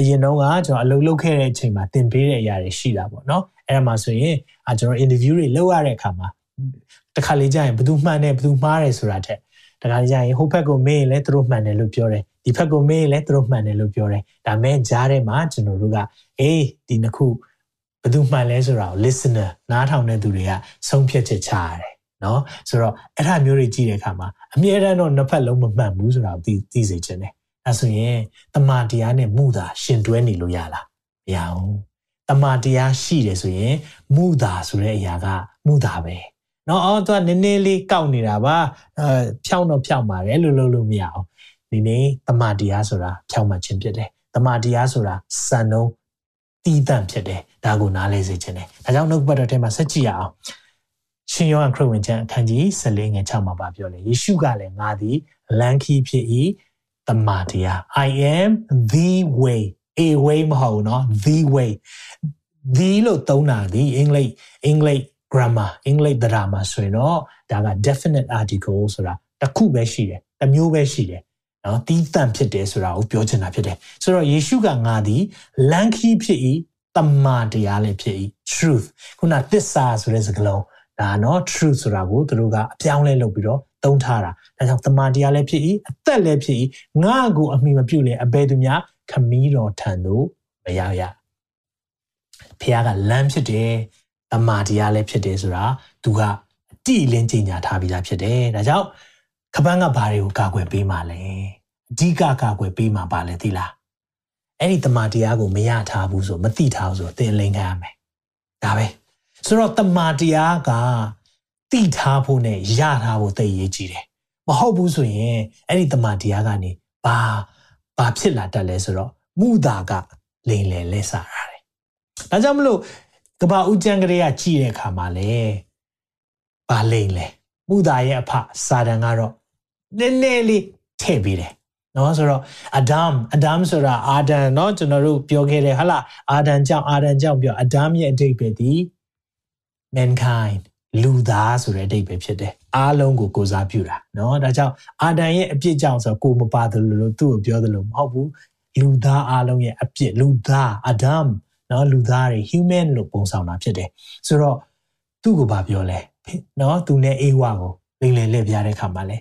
အရင်တော့ကကျွန်တော်အလုပ်လုပ်ခဲ့တဲ့အချိန်မှာသင်ပေးတဲ့အရာတွေရှိတာပေါ့နော်အဲ့ဒါမှဆိုရင်အကျွန်တော် interview တွေလုပ်ရတဲ့အခါမှာတခါလေကြာရင်ဘယ်သူမှန်တယ်ဘယ်သူမှားတယ်ဆိုတာတဲ့တခါလေကြာရင်ဟိုဘက်ကိုမေးရင်လည်းသူတို့မှန်တယ်လို့ပြောတယ်ဒီဘက်ကိုမေးရင်လည်းသူတို့မှန်တယ်လို့ပြောတယ်ဒါမဲ့ကြားထဲမှာကျွန်တော်တို့ကအေးဒီနှစ်ခုဘယ်သူမှန်လဲဆိုတာကို listener နားထောင်တဲ့သူတွေကဆုံးဖြတ်ချက်ချရတယ်နော်ဆိုတော့အဲ့ဒါမျိုးတွေကြည့်တဲ့အခါမှာအမြဲတမ်းတော့နှစ်ဖက်လုံးမမှန်ဘူးဆိုတာကိုသိသိစေချင်တယ် အဲဆိုရင်တမာတရားနဲ့မှုသာရှင်တွဲနေလို့ရလားမရဘူးတမာတရားရှိတယ်ဆိုရင်မှုသာဆိုတဲ့အရာကမှုသာပဲနော်အော်သူကနည်းနည်းလေးကောက်နေတာပါအဲဖြောင်းတော့ဖြောင်းပါတယ်လို့လို့လို့မရအောင်ဒီနေ့တမာတရားဆိုတာဖြောင်းမှခြင်းဖြစ်တယ်တမာတရားဆိုတာစံနှုန်းတည်တံ့ဖြစ်တယ်ဒါကိုနားလဲစေခြင်းတယ်ဒါကြောင့်နှုတ်ပတ်တော်ထဲမှာဆက်ကြည့်ရအောင်ရှင်ယောဟန်ခရစ်ဝင်ကျမ်းအခန်းကြီး14ငယ်6မှာပါပြောတယ်ယေရှုကလည်းငါသည်လမ်းခီးဖြစ်၏ တမာတရား I am the way a way မဟုတ်เนาะ the way the လို့သုံးတာဒီအင်္ဂလိပ်အင်္ဂလိပ် grammar အင်္ဂလိပ် drama ဆိုရင်တော့ဒါက definite article ဆိုတာတစ်ခုပဲရှိတယ်တစ်မျိုးပဲရှိတယ်နော်တီးတန့်ဖြစ်တယ်ဆိုတာကိုပြောချင်တာဖြစ်တယ်ဆိုတော့ယေရှုကငါသည်လမ်းခီးဖြစ်၏တမာတရားလည်းဖြစ်၏ truth ခုနသစ္စာဆိုတဲ့စကားလုံးဒါနော် truth ဆိုတာကိုသူတို့ကအပြောင်းလဲလုပ်ပြီးတော့ သုံးထားတာဒါကြောင့်တမာတရားလည်းဖြစ်၏အသက်လည်းဖြစ်၏ငါ့ကိုအမိမပြုလေအဘယ်သူများခမီးတော်ထံသို့မရောက်ရဖခင်ကလမ်းဖြစ်တယ်တမာတရားလည်းဖြစ်တယ်ဆိုတာသူကအတိအလင်းကြီးညာထားပြီးသားဖြစ်တယ်ဒါကြောင့်ခပန်းကဘာတွေကိုကာကွယ်ပေးမှလဲအဓိကကာကွယ်ပေးမှပါလဲသိလားအဲ့ဒီတမာတရားကိုမရထားဘူးဆိုမသိထားဘူးဆိုသင်လိန်ခံရမယ်ဒါပဲဆိုတော့တမာတရားက တိထားဖို့နဲ့ရထားဖို့သိရေးကြည့်တယ်မဟုတ်ဘူးဆိုရင်အဲ့ဒီတမန်တရားကနေဘာဘာဖြစ်လာတတ်လဲဆိုတော့မူတာကလိန်လေလဲစားရတယ်ဒါကြောင့်မလို့ကဘာဦးကျန်ကလေးကကြည့်တဲ့အခါမှာလေဘာလိန်လဲမူတာရဲ့အဖစာတန်ကတော့နည်းနည်းလေးထည့်ပေးတယ်နော်ဆိုတော့အဒမ်အဒမ်ဆိုတာအာဒန်နော်ကျွန်တော်တို့ပြောခဲ့တယ်ဟလားအာဒန်ကြောင့်အာဒန်ကြောင့်ပြောအဒမ်ရဲ့အဓိပ္ပာယ်ဒီ mankind လူသားဆိုတဲ့အဓိပ္ပာယ်ဖြစ်တယ်အားလုံးကိုကိုစားပြုတာเนาะဒါကြောင့်အာဒန်ရဲ့အပြစ်ကြောင့်ဆိုကိုမပါတယ်လို့သူ့ကိုပြောတယ်လို့မဟုတ်ဘူးလူသားအားလုံးရဲ့အပြစ်လူသားအဒမ်เนาะလူသားတွေ human လို့ပုံဆောင်တာဖြစ်တယ်ဆိုတော့သူ့ကိုဗာပြောလဲเนาะသူနဲ့အေဝါကိုလိမ့်လေလက်ပြတဲ့ခါမှာလဲ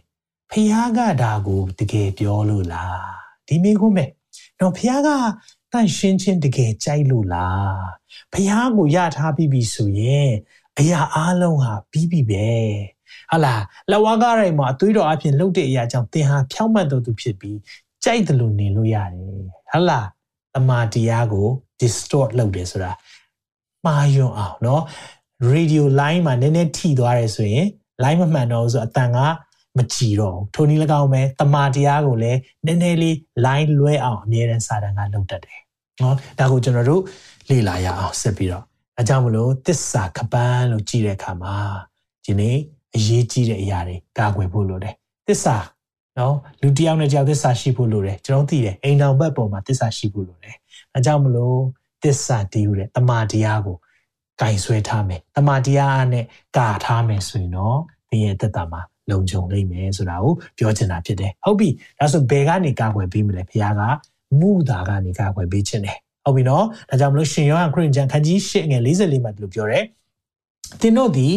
ဖះကဒါကိုတကယ်ပြောလို့လားဒီမိကုန်းပဲတော့ဖះကတန့်ရှင်းချင်းတကယ်ကြိုက်လို့လားဖះကိုရထားပြီးပြီဆိုရင် အရာအလုံးဟာပြီးပြီပဲဟာလားလဝါကားရိုင်မှာအသွေးတော်အဖြစ်လှုပ်တဲ့အရာကြောင့်သင်ဟာဖြောင့်မတ်တော်သူဖြစ်ပြီးကြိုက်တယ်လို့နေလို့ရတယ်ဟာလားတမာတရားကို distort လုပ်တယ်ဆိုတာမှားယွန်းအောင်เนาะ radio line မှာနည်းနည်းထိသွားတယ်ဆိုရင် line မမှန်တော့ဘူးဆိုအတန်ကမကြည်တော့ထိုနည်း၎င်းပဲတမာတရားကိုလည်းနည်းနည်းလေး line လွဲအောင်အမြဲတမ်းစာတန်ကလုပ်တတ်တယ်နော်ဒါကိုကျွန်တော်တို့လေ့လာရအောင်ဆက်ပြီးတော့ အဲကြောင့်မလို့တစ္ဆာခပန်းလို့ကြည့်တဲ့အခါမှာဒီနေ့အရေးကြီးတဲ့အရာတွေကာကွယ်ဖို့လိုတယ်တစ္ဆာနော်လူတစ်ယောက်နဲ့ကြောက်သစ္စာရှိဖို့လိုတယ်ကျွန်တော်သိတယ်အိမ်တော်ဘက်ပေါ်မှာသစ္စာရှိဖို့လိုတယ်အဲကြောင့်မလို့သစ္စာတည်ယူတဲ့တမာတရားကိုကင်ဆွဲထားမယ်တမာတရားနဲ့ကာထားမယ်ဆိုရင်တော့သင်ရဲ့သက်တာမှာလုံခြုံနိုင်မယ်ဆိုတာကိုပြောချင်တာဖြစ်တယ်ဟုတ်ပြီဒါဆိုဘယ်ကနေကာကွယ်ပေးမလဲဘုရားကမူတာကနေကာကွယ်ပေးခြင်းတယ် ဟုတ်ပြီနော်ဒါကြောင့်မလို့ရှင်ယောဟန်ခရစ်ယာန်ခန်းကြီး၈ငယ်44မှာဒီလိုပြောတယ်သင်တို့သည်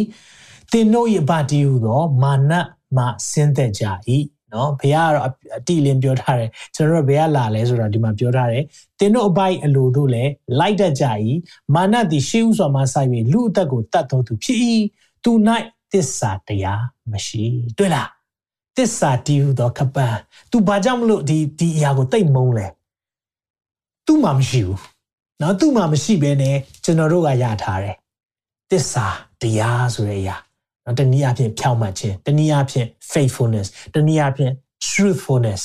သင်တို့ရဲ့ဗတိဟုသောမာနမှဆင်းသက်ကြ၏နော်ဘုရားကတော့အတိလင်းပြောထားတယ်ကျွန်တော်တို့ဘယ်ကလာလဲဆိုတာဒီမှာပြောထားတယ်သင်တို့အပိုက်အလိုတို့လည်းလိုက်တတ်ကြ၏မာနသည်ရှေးဥစွာမှဆိုင်၍လူအသက်ကိုတတ်တော်သူဖြစ်၏သူ၌တစ္ဆာတရားမရှိတွေ့လားတစ္ဆာတည်ဟူသောခပန်း तू ဘာကြောင့်မလို့ဒီဒီအရာကိုတိတ်မုန်းလဲ သူ့မှာမရှိဘူးနော်သူ့မှာမရှိဘဲနဲ့ကျွန်တော်တို့ကရထားတယ်တစ္ဆာတရားဆိုတဲ့အရာနော်တနည်းအားဖြင့်ဖြောင့်မတ်ခြင်းတနည်းအားဖြင့် faithfulness တနည်းအားဖြင့် truthfulness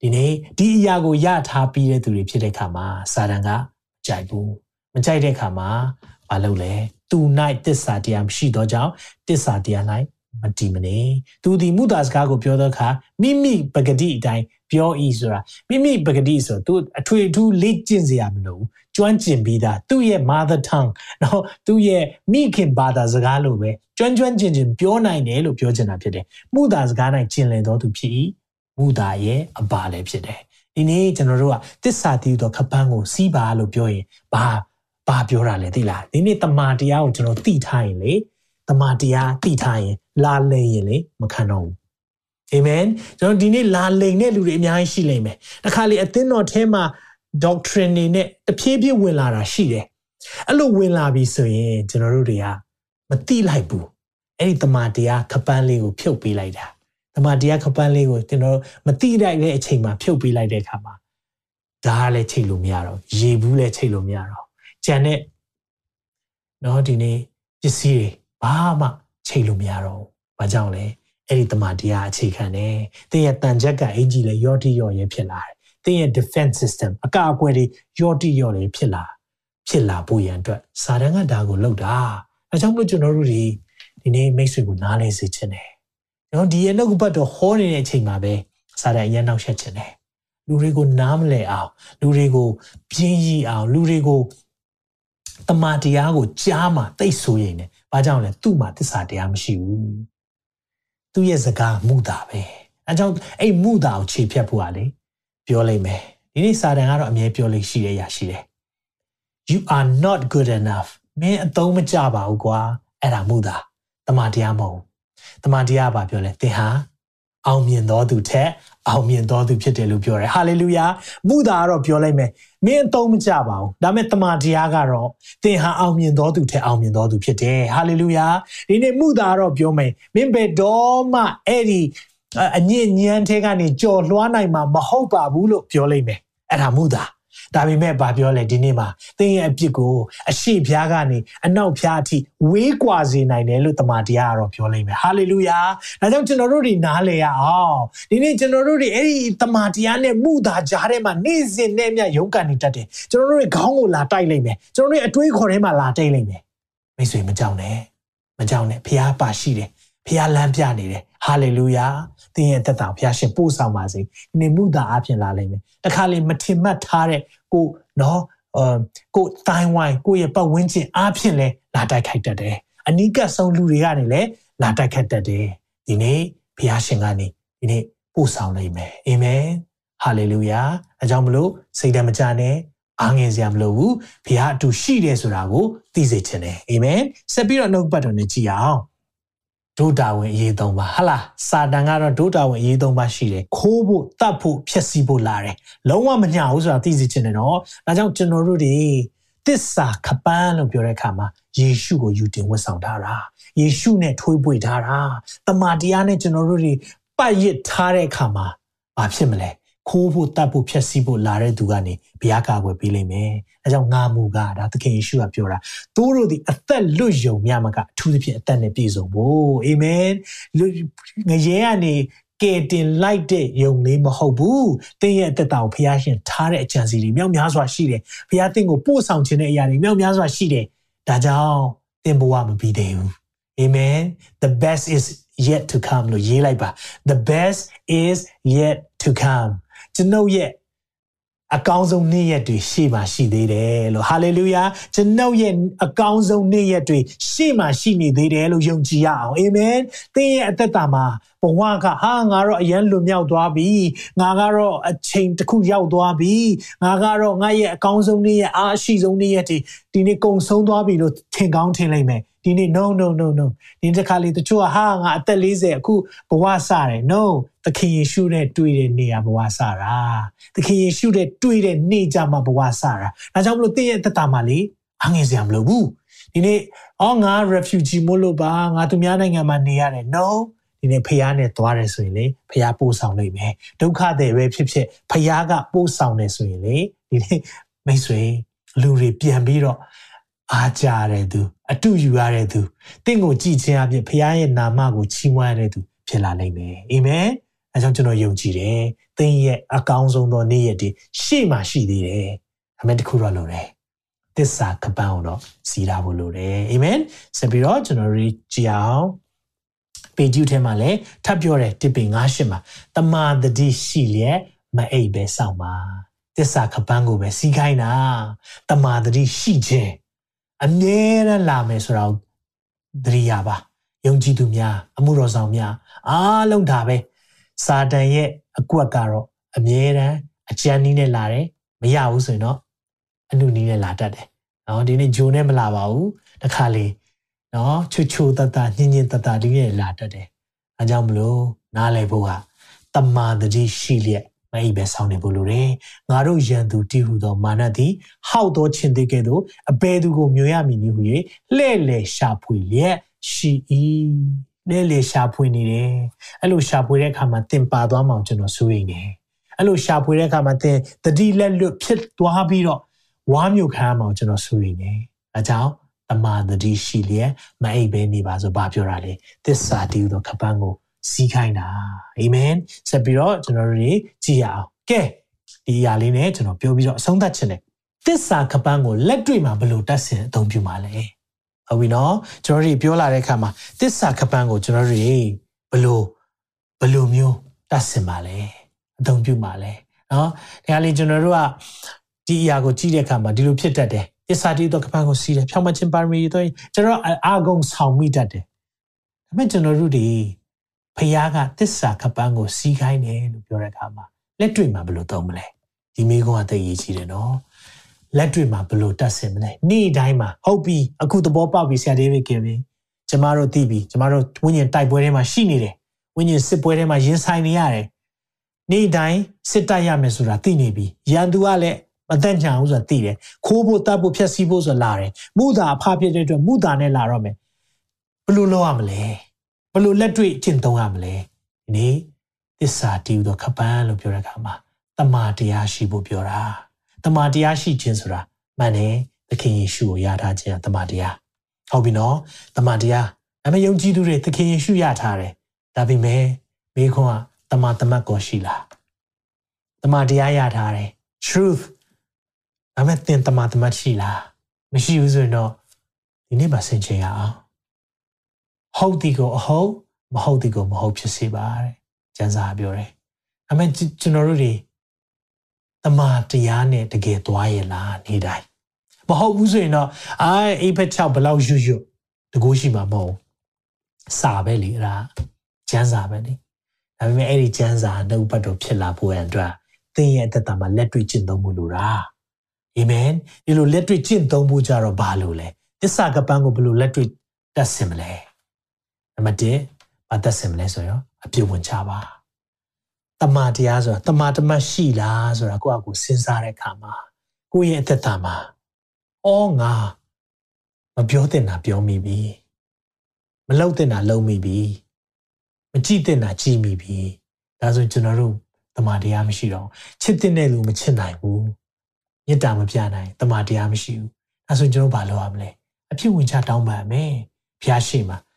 ဒီနေ့ဒီအရာကိုရထားပြီးတဲ့သူတွေဖြစ်တဲ့အခါမှာစာတန်ကမကြိုက်ဘူးမကြိုက်တဲ့အခါမှာမလုပ်လဲသူ၌တစ္ဆာတရားမရှိတော့ကြောင့်တစ္ဆာတရား မတည်မနေသူဒီမူတာစကားကိုပြောတဲ့အခါမိမိပဂတိအတိုင်းပြောဤဆိုတာမိမိပဂတိဆိုသူအထွေအထူးလေ့ကျင့်စရာမလိုကျွမ်းကျင်ပြီးသားသူ့ရဲ့ mother tongue နော်သူ့ရဲ့မိခင်ဘာသာစကားလိုပဲကျွမ်းကျွမ်းကျင်ကျင်ပြောနိုင်တယ်လို့ပြောချင်တာဖြစ်တယ်မူတာစကားနိုင်ကျင်လည်တော်သူဖြစ်၏မူတာရဲ့အပါလည်းဖြစ်တယ်ဒီနေ့ကျွန်တော်တို့ကတစ္ဆာတည်သောခပန်းကိုစီးပါလို့ပြောရင်ဘာဘာပြောတာလဲသိလားဒီနေ့တမာတရားကိုကျွန်တော်သိထားရင်လေတမာတရားသိထားရင် လာလိမ့်ရင်လေမခံတော့ဘူးအာမင်ကျွန်တော်ဒီနေ့လာလိမ့်တဲ့လူတွေအများကြီးရှိလိမ့်မယ်တခါလေအသင်းတော်ထဲမှာ doctrine တွေနဲ့တဖြည်းဖြည်းဝင်လာတာရှိတယ်အဲ့လိုဝင်လာပြီဆိုရင်ကျွန်တော်တို့တွေကမသိလိုက်ဘူးအဲ့ဒီတမာတရားခပန်းလေးကိုဖြုတ်ပေးလိုက်တာတမာတရားခပန်းလေးကိုကျွန်တော်မသိလိုက်တဲ့အချိန်မှာဖြုတ်ပေးလိုက်တဲ့အခါမှာဒါကလည်းချိန်လို့မရတော့ရေဘူးလည်းချိန်လို့မရတော့ကြံတဲ့နော်ဒီနေ့ပစ္စည်းတွေဘာမှ ချိန်လို့မရတော့ဘူး။ဘာကြောင့်လဲ။အဲ့ဒီတမန်တရားအခြေခံတယ်။သင်ရဲ့တန်ချက်ကအင်ကြီးလည်းရော့တိရော့ရဲဖြစ်လာတယ်။သင်ရဲ့ defense system အကာအကွယ်တွေရော့တိရော့တွေဖြစ်လာဖြစ်လာဖို့ရန်အတွက်စာတန်ကဒါကိုလုပ်တာ။အဲကြောင့်မလို့ကျွန်တော်တို့ဒီဒီနေ့မိတ်ဆွေကိုနားလဲစေချင်တယ်။ကျွန်တော်ဒီရဲ့နှုတ်ဘတ်တော်ဟောနေတဲ့အချိန်မှာပဲစာတန်အရင်နောက်ဆက်ချင်တယ်။လူတွေကိုနားမလဲအောင်လူတွေကိုပြင်းရည်အောင်လူတွေကိုတမန်တရားကိုကြားမှာတိတ်ဆိုရင်ね ဘာကြောင့်လဲသူ့မှာသစ္စာတရားမရှိဘူးသူ့ရဲ့စကားမူတာပဲအဲကြောင့်အဲ့မူတာကိုခြေဖြတ်ဖို့ကလေပြောလိုက်မယ်ဒီနေ့စာတန်ကတော့အမြဲပြောလို့ရှိရရရှိတယ် you are not good enough မင်းအသုံးမကျပါဘူးကွာအဲ့ဒါမူတာတမန်တရားမဟုတ်တမန်တရားကပြောလဲသင်ဟာ အောင်မြင်တော်သူထက်အောင်မြင်တော်သူဖြစ်တယ်လို့ပြောတယ်ဟာလေလုယာမူတာကတော့ပြောလိုက်မယ်မင်းအသုံးမကျပါဘူးဒါပေမဲ့တမန်တရားကတော့သင်ဟာအောင်မြင်တော်သူထက်အောင်မြင်တော်သူဖြစ်တယ်ဟာလေလုယာဒီနေ့မူတာကတော့ပြောမယ်မင်းဘယ်တော့မှအဲ့ဒီအညစ်ညမ်းထဲကနေကြော်လွှားနိုင်မှာမဟုတ်ပါဘူးလို့ပြောလိုက်မယ်အဲ့ဒါမူတာ ဒါပေမဲ့ဗာပြောလဲဒီနေ့မှာသင်ရဲ့အပြစ်ကိုအရှိဖျားကနေအနောက်ဖျားအထိဝေးကွာစေနိုင်တယ်လို့တမန်တရားကတော့ပြောလိမ့်မယ်ဟာလေလုယာဒါကြောင့်ကျွန်တော်တို့တွေနားလေရအောင်ဒီနေ့ကျွန်တော်တို့တွေအဲ့ဒီတမန်တရားနဲ့မှုသာကြားထဲမှာနေ့စဉ်နဲ့မြရုန်းကန်နေတတ်တယ်ကျွန်တော်တို့တွေခေါင်းကိုလာတိုက်လိမ့်မယ်ကျွန်တော်တို့တွေအတွေးခေါ်ထဲမှာလာတိတ်လိမ့်မယ်မိတ်ဆွေမကြောက်နဲ့မကြောက်နဲ့ဖျားပါရှိတယ်ဖျားလမ်းပြနေတယ်ဟာလေလုယာသင်ရဲ့သက်တာဘုရားရှင်ပို့ဆောင်ပါစေဒီနေ့မှုသာအပြင်လာလိမ့်မယ်တခါလေမထင်မှတ်ထားတဲ့ ကိုနော်အာကိုတိုင်းဝိုင်းကိုရဲ့ပတ်ဝန်းကျင်အားဖြင့်လဲလာတိုက်ခိုက်တတ်တယ်အနိကဆုံးလူတွေကနေလဲလာတိုက်ခိုက်တတ်တယ်ဒီနေ့ဘုရားရှင်ကနေဒီနေ့ပို့ဆောင်လိမ့်မယ်အာမင်ဟာလေလုယာအကြောင်းမလို့စိတ်ဓာတ်မကြနဲ့အားငယ်စရာမလိုဘူးဘုရားအတူရှိတယ်ဆိုတာကိုသိစေချင်တယ်အာမင်ဆက်ပြီးတော့နှုတ်ပတ်တော်နဲ့ကြည်အောင် ဒုတာဝင်အရေးသုံးပါဟလာစာတန်ကတော့ဒုတာဝင်အရေးသုံးပါရှိတယ်ခိုးဖို့တတ်ဖို့ဖျက်ဆီးဖို့လာတယ်လုံးဝမညာဘူးဆိုတာသိစေချင်တယ်နော်ဒါကြောင့်ကျွန်တော်တို့တွေတစ္ဆာခပန်းလို့ပြောတဲ့အခါမှာယေရှုကိုယူတင်ဝတ်ဆောင်ထားတာယေရှုနဲ့ထွေးပွေထားတာတမန်တရားနဲ့ကျွန်တော်တို့တွေပတ်ရစ်ထားတဲ့အခါမှာဘာဖြစ်မလဲ ခိုးဖို့တတ်ဖို့ဖျက်ဆီးဖို့လာတဲ့သူကနေဘုရားကာကွယ်ပေးလိမ့်မယ်။အဲကြောင့်ငါမူကဒါသခင်ယေရှုကပြောတာ။သူတို့ဒီအသက်လွတ်ယုံမြမကအထူးသဖြင့်အသက်နဲ့ပြည့်စုံဖို့အာမင်။ငရဲကနေကဲတင်လိုက်တဲ့ယုံလေးမဟုတ်ဘူး။သင်ရဲ့အသက်တာကိုဘုရားရှင်ထားတဲ့အကြံစီတွေမြောက်များစွာရှိတယ်။ဘုရားသင်ကိုပို့ဆောင်ခြင်းတဲ့အရာတွေမြောက်များစွာရှိတယ်။ဒါကြောင့်သင်ဘဝမပြီးသေးဘူး။ Amen. The best is yet to come လို့ရေးလိုက်ပါ The best is yet to come ကျွန်ုပ်ရဲ့အကောင်းဆုံးနေ့ရက်တွေရှေ့မှာရှိသေးတယ်လို့ဟာလေလုယာကျွန်ုပ်ရဲ့အကောင်းဆုံးနေ့ရက်တွေရှေ့မှာရှိနေသေးတယ်လို့ယုံကြည်ရအောင်အာမင်သင်ရဲ့အသက်တာမှာဘဝကဟာငါတော့အရန်လွန်မြောက်သွားပြီငါကတော့အချိန်တစ်ခုရောက်သွားပြီငါကတော့ငါရဲ့အကောင်းဆုံးနေ့ရက်အားအရှိဆုံးနေ့ရက်တွေဒီနေ့ကုံဆုံးသွားပြီလို့ထင်ကောင်းထင်လိုက်မယ်ဒီနေ့ no no no no ဒီတစ်ခါလေတချို့ကဟာငါအသက်40အခုဘဝစတယ် no သခင်ယေရှုနဲ့တွေ့တဲ့နေရာဘဝစတာသခင်ယေရှုနဲ့တွေ့တဲ့နေ့ကြမှာဘဝစတာဒါကြောင့်မလို့တင့်ရဲ့သက်တာမှာလေငယ်စရာမလိုဘူးဒီနေ့အော်ငါ refugee မို့လို့ပါငါသူများနိုင်ငံမှာနေရတယ် no ဒီနေ့ဖះနဲ့သွားတယ်ဆိုရင်လေဖះပို့ဆောင်နိုင်မယ်ဒုက္ခတွေပဲဖြစ်ဖြစ်ဖះကပို့ဆောင်တယ်ဆိုရင်လေဒီနေ့မိတ်ဆွေလူတွေပြန်ပြီးတော့အားကြတဲ့သူအတူယူရတဲ့သူတင့်ကိုကြည်ချင်းအဖြစ်ဖះရဲ့နာမကိုချီးမွမ်းရတဲ့သူဖြစ်လာနိုင်မယ်အာမင် အဲကြောင့်ကျွန်တော်ယုံကြည်တယ်သင်ရဲ့အကောင်းဆုံးသောနေ့ရက်တွေရှေ့မှာရှိသေးတယ်အမေတခုတော့လိုတယ်သစ္စာကပန်းကိုတော့စီးတာဖို့လိုတယ်အာမင်ဆက်ပြီးတော့ကျွန်တော်တို့ကြည်အောင်ပေကျူးထဲမှာလည်းထပ်ပြောတယ်တစ်ပင်98မှာတမာတတိရှိလျက်မအိပ်ပဲစောင့်ပါသစ္စာကပန်းကိုပဲစီးခိုင်းတာတမာတတိရှိခြင်းအမြဲတမ်းလာမယ်ဆိုတော့သတိရပါယုံကြည်သူများအမှုတော်ဆောင်များအားလုံးဒါပဲ စာတန်ရဲ့အကွက်ကတော့အမြဲတမ်းအကြံနည်းနဲ့လာတယ်မရဘူးဆိုရင်တော့အနုနည်းနဲ့လာတတ်တယ်နော်ဒီနေ့ဂျိုနဲ့မလာပါဘူးတခါလေနော်ချွချွတတညင်ညင်တတဒီနဲ့လာတတ်တယ်အဲကြောင့်မလို့နားလည်ဖို့ကတမာတတိရှိလျက်မအိပ်ပဲဆောင်းနေဖို့လိုတယ်ငါတို့ရန်သူတည်ဟူသောမာနသည်ဟောက်သောခြင်းသေးကဲ့သို့အဘယ်သူကိုမျိုးရမည်နည်းဟူ၍လှဲ့လေရှာဖွေလျက်ရှိ၏ လဲလေရှာဖွေနေတယ်အဲ့လိုရှာဖွေတဲ့အခါမှာတင်ပါသွားမှောင်ကျွန်တော်စိုးရိမ်နေအဲ့လိုရှာဖွေတဲ့အခါမှာတင်တတိလက်လွတ်ဖြစ်သွားပြီးတော့ဝါမျိုးခံမှောင်ကျွန်တော်စိုးရိမ်နေအဲကြောင့်တမာတတိရှိလျက်မအိပ်ပဲနေပါဆိုဘာပြောတာလဲသစ္စာတည်သောခပန်းကိုစီးခိုင်းတာအာမင်ဆက်ပြီးတော့ကျွန်တော်တို့ကြည့်ရအောင်ကဲဒီအရာလေးနဲ့ကျွန်တော်ပြောပြီးတော့အဆုံးသတ်ခြင်းတယ်သစ္စာခပန်းကိုလက်တွေ့မှာဘယ်လိုတတ်ဆင်အသုံးပြုမှာလဲ ဟုတ်ပြီနော်ကျွန်တော်တို့ပြောလာတဲ့အခါမှာတစ္ဆာကပန်းကိုကျွန်တော်တို့ဘလို့ဘလို့မျိုးတတ်ဆင်ပါလဲအသုံးပြုပါလဲနော်ဒါကလေကျွန်တော်တို့ကဒီအရာကိုကြည့်တဲ့အခါမှာဒီလိုဖြစ်တတ်တယ်တစ္ဆာတီတော့ကပန်းကိုစီးတယ်ဖြောင်းမချင်းပါရမီတော့ကျွန်တော်အာဂုံဆောင်မိတတ်တယ်ဒါပေမဲ့ကျွန်တော်တို့ဒီဖခင်ကတစ္ဆာကပန်းကိုစီးခိုင်းတယ်လို့ပြောတဲ့အခါမှာလက်တွေ့မှာဘယ်လိုသုံးမလဲဒီမိကုန်းကသိရေးကြည့်တယ်နော် လက်တွေ့မှာဘယ်လိုတတ်ဆင်မလဲနေ့တိုင်းမှာဟုတ်ပြီအခုသဘောပေါက်ပြီဆရာဒေးဗစ်ကင်ပြီကျမတို့သိပြီကျမတို့ဝိညာဉ်တိုက်ပွဲထဲမှာရှိနေတယ်ဝိညာဉ်စစ်ပွဲထဲမှာရင်ဆိုင်နေရတယ်နေ့တိုင်းစစ်တိုက်ရမယ်ဆိုတာသိနေပြီရန်သူကလည်းမသက်ညာဘူးဆိုတာသိတယ်ခိုးဖို့တတ်ဖို့ဖျက်ဆီးဖို့ဆိုတာလာတယ်မုသာအဖဖြစ်တဲ့အတွက်မုသာနဲ့လာတော့မယ်ဘယ်လိုလုပ်ရမလဲဘယ်လိုလက်တွေ့ကျင့်သုံးရမလဲဒီနေ့သစ္စာတည်သောခပန်းလို့ပြောတဲ့အခါမှာတမာတရားရှိဖို့ပြောတာ တမန်တရားရှိခြင်းဆိုတာမှန်တယ်သခင်ယေရှုကိုယထားခြင်းတမန်တရားဟုတ်ပြီနော်တမန်တရားအမေယုံကြည်သူတွေသခင်ယေရှုယထားတယ်ဒါပေမဲ့မိခွန်းကတမန်တမတ်ကိုရှိလားတမန်တရားယထားတယ် truth အမေတင်တမန်တမတ်ရှိလားမရှိဘူးဆိုရင်တော့ဒီနေ့မှဆင်ခြင်ရအောင်ဟုတ်ဒီကိုအဟုတ်မဟုတ်ဒီကိုမဟုတ်ဖြစ်စေပါတဲ့ကျမ်းစာပြောတယ်အမေကျွန်တော်တို့တွေ တမာတရားနဲ့တကယ်သွားရလားနေတိုင်းမဟုတ်ဘူးဆိုရင်တော့အာအိဖက်6ဘလောက်ရွရွတကူရှိမှာမဟုတ်စာပဲလေအဲ့ဒါကျမ်းစာပဲလေဒါပေမဲ့အဲ့ဒီကျမ်းစာနှုတ်ပတ်တော်ဖြစ်လာဖို့အတွက်သင်ရဲ့အသက်တာမှာလက်တွေ့ကျင့်သုံးမှုလိုတာအာမင်ဒီလိုလက်တွေ့ကျင့်သုံးဖို့ကြတော့ဘာလို့လဲသစ္စာကပန်းကိုဘယ်လိုလက်တွေ့တတ်ဆင်မလဲနံပါတ်1ဘာတတ်ဆင်မလဲဆိုတော့အပြုတ်ဝင်ချပါ တမာတရားဆိုတာတမာတမတ်ရှိလားဆိုတာကိုယ့်အကူစဉ်းစားတဲ့အခါမှာကိုယ့်ရဲ့အသက်တာမှာအော်ငါမပြောတင်တာပြောမိပြီမလုပ်တင်တာလုပ်မိပြီမကြည့်တင်တာကြည့်မိပြီဒါဆိုကျွန်တော်တို့တမာတရားမရှိတော့ချစ်တဲ့လူမချစ်နိုင်ဘူးမေတ္တာမပြနိုင်တမာတရားမရှိဘူးဒါဆိုကျွန်တော်ဘာလုပ်ရမလဲအဖြစ်ဝင်ချတောင်းပန်မယ်ဖျားရှိမှာတီ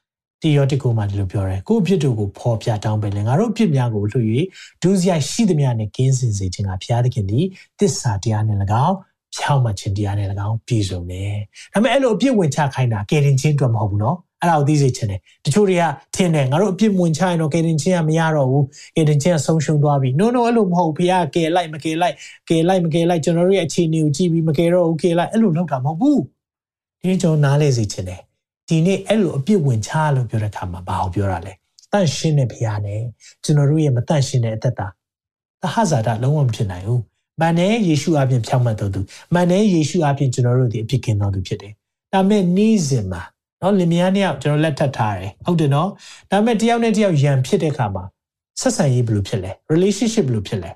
ယောတိကိုမှဒီလိုပြောတယ်ကိုယ့်အဖြစ်တို့ကိုဖော်ပြတောင်းပန်လေငါတို့အဖြစ်များကိုလှုပ်၍ဒုစရိုက်ရှိသမျှနဲ့ကင်းစင်စေခြင်းကဘုရားသခင်သည်တစ္ဆာတရားနဲ့၎င်းဖြောင့်မခြင်းတရားနဲ့၎င်းပြည့်စုံတယ်ဒါပေမဲ့အဲ့လိုအပြစ်ဝင်ချခိုင်းတာကယ်တင်ခြင်းအတွက်မဟုတ်ဘူးနော်အဲ့ဒါကိုသိစေချင်တယ်တချို့တွေကထင်တယ်ငါတို့အပြစ်ဝင်ချရင်တော့ကယ်တင်ခြင်းကမရတော့ဘူးကယ်တင်ခြင်းကဆုံးရှုံးသွားပြီ no no အဲ့လိုမဟုတ်ဘုရားကယ်လိုက်မကယ်လိုက်ကယ်လိုက်မကယ်လိုက်ကျွန်တော်တို့ရဲ့အခြေအနေကိုကြည့်ပြီးမကယ်တော့ဘူးကယ်လိုက်အဲ့လိုလုပ်တာမဟုတ်ဘူးဒီကျွန်တော်နားလေစေချင်တယ် ဒီနေ့အဲ့လိုအပြစ်ဝင်ချလို့ပြောတဲ့အခါမှာဘာကိုပြောတာလဲတန့်ရှင်းတဲ့ဘုရားနဲ့ကျွန်တော်တို့ရဲ့မတန့်ရှင်းတဲ့အသက်တာသဟဇာတလုံးဝမဖြစ်နိုင်ဘူး။မန်နဲ့ယေရှုအပြင်ဖြောင့်မတ်တော်သူမန်နဲ့ယေရှုအပြင်ကျွန်တော်တို့ဒီအပြစ်ကင်းတော်သူဖြစ်တယ်။ဒါမဲ့နေ့စဉ်မှာနော်လင်မယားနှစ်ယောက်ကျွန်တော်လက်ထပ်ထားတယ်ဟုတ်တယ်နော်။ဒါမဲ့တယောက်နဲ့တယောက်ယံဖြစ်တဲ့အခါမှာဆက်ဆံရေးဘယ်လိုဖြစ်လဲ relationship ဘယ်လိုဖြစ်လဲ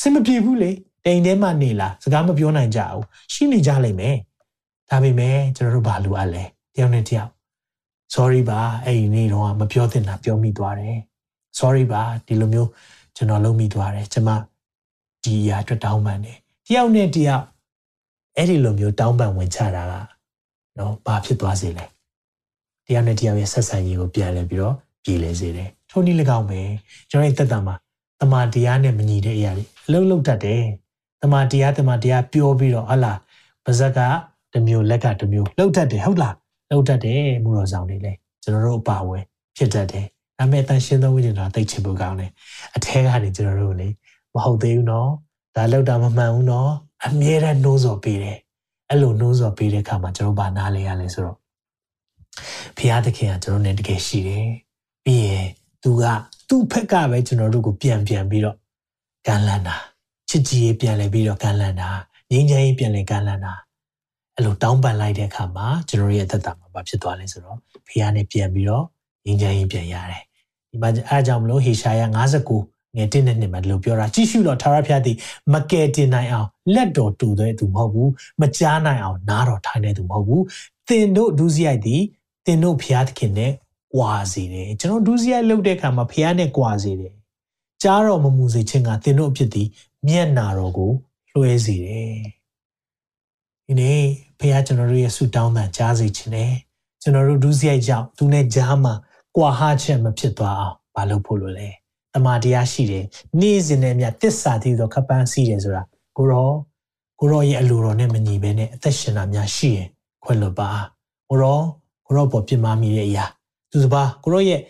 စင်မပြေဘူးလေတိမ်ထဲမှာနေလားစကားမပြောနိုင်ကြဘူးရှိနေကြလိမ့်မယ်ဒါပေမဲ့ကျွန်တော်တို့ဘာလို့အပ်လဲ တယောက်နဲ့တယောက် sorry ပါအဲ့ဒီနေ့တော့မပြောသင့်တာပြောမိသွားတယ် sorry ပါဒီလိုမျိုးကျွန်တော်လုံးမိသွားတယ်ကျွန်မဒီအရာအတွက်တောင်းပန်တယ်တယောက်နဲ့တယောက်အဲ့ဒီလိုမျိုးတောင်းပန်ဝင်ချတာကနော်ဘာဖြစ်သွားစေလဲတယောက်နဲ့တယောက်ရဲ့ဆက်ဆံရေးကိုပြန်လဲပြီးတော့ပြည်လဲစေတယ်ထိုနည်း၎င်းပဲကျွန်တော်ရဲ့သက်တာမှာတမာတရားနဲ့မညီတဲ့အရာတွေအလုံးလုံးတတ်တယ်တမာတရားတမာတရားပြောပြီးတော့ဟလာပါဇက်ကတစ်မျိုးလက်ကတစ်မျိုးလှုပ်တတ်တယ်ဟုတ်လား လှုပ်တတ်တယ်မူတော်ဆောင်တွေလေကျွန်တော်တို့အပါဝဲဖြစ်တတ်တယ်ဒါပေမဲ့တန်ရှင်းသောဝိညာဉ်တော်တိတ်ချဖို့ကောင်းတယ်အထဲကနေကျွန်တော်တို့လေမဟုတ်သေးဘူးနော်ဒါလောက်တာမမှန်ဘူးနော်အမြဲတမ်းနှိုးဆော်ပေးတယ်အဲ့လိုနှိုးဆော်ပေးတဲ့အခါမှာကျွန်တော်ဘာနားလဲရလဲဆိုတော့ဖခင်သခင်ကကျွန်တော်နဲ့တကယ်ရှိတယ်ပြီးရင်သူကသူ့ဖက်ကပဲကျွန်တော်တို့ကိုပြန်ပြန်ပြီးတော့ကမ်းလှမ်းတာချစ်ကြည်ရေးပြန်လဲပြီးတော့ကမ်းလှမ်းတာငြိမ်းချမ်းရေးပြန်လဲကမ်းလှမ်းတာ အဲ့လိုတောင်းပန်လိုက်တဲ့အခါမှာကျွန်တော်ရဲ့အသက်တာမှာဘာဖြစ်သွားလဲဆိုတော့ဖခင်နဲ့ပြန်ပြီးတော့ငြိမ်းချမ်းရေးပြန်ရတယ်ဒီမှာအားကြောင့်မလို့ဟေရှာယ59ငယ်တင်းတဲ့နှစ်မှာဒီလိုပြောတာကြည့်ရှုတော့ထာဝရဘုရားသည်မကယ်တင်နိုင်အောင်လက်တော်တူတဲ့သူမဟုတ်ဘူးမကြားနိုင်အောင်နားတော်ထိုင်တဲ့သူမဟုတ်ဘူးသင်တို့ဒုစရိုက်သည်သင်တို့ဘုရားသခင်နဲ့ကွာစေတယ်ကျွန်တော်ဒုစရိုက်လုပ်တဲ့အခါမှာဘုရားနဲ့ကွာစေတယ်ကြားတော်မမူစေခြင်းကသင်တို့အဖြစ်သည်မျက်နာတော်ကိုလွှဲစေတယ်ဒီနေ့ ဘုရားကျွန်တော်တို့ရဲ့ဆုတောင်းတန်ကြားစေခြင်းနဲ့ကျွန်တော်တို့ဒုစရိုက်ကြောင့်သူနဲ့ကြားမှာကွာဟချက်မဖြစ်သွားအောင်မလုပ်ဖို့လိုလဲတမာတရားရှိတယ်နေ့စဉ်နဲ့မြတ်တစ္ဆာတည်သောခပန်းစီးတယ်ဆိုတာကိုရောကိုရောရဲ့အလိုတော်နဲ့မညီဘဲနဲ့အသက်ရှင်တာများရှိရင်ခွင့်လွတ်ပါကိုရောကိုရောပေါ်ပြစ်မှားမိတဲ့အရာသူစပါကိုရောရဲ့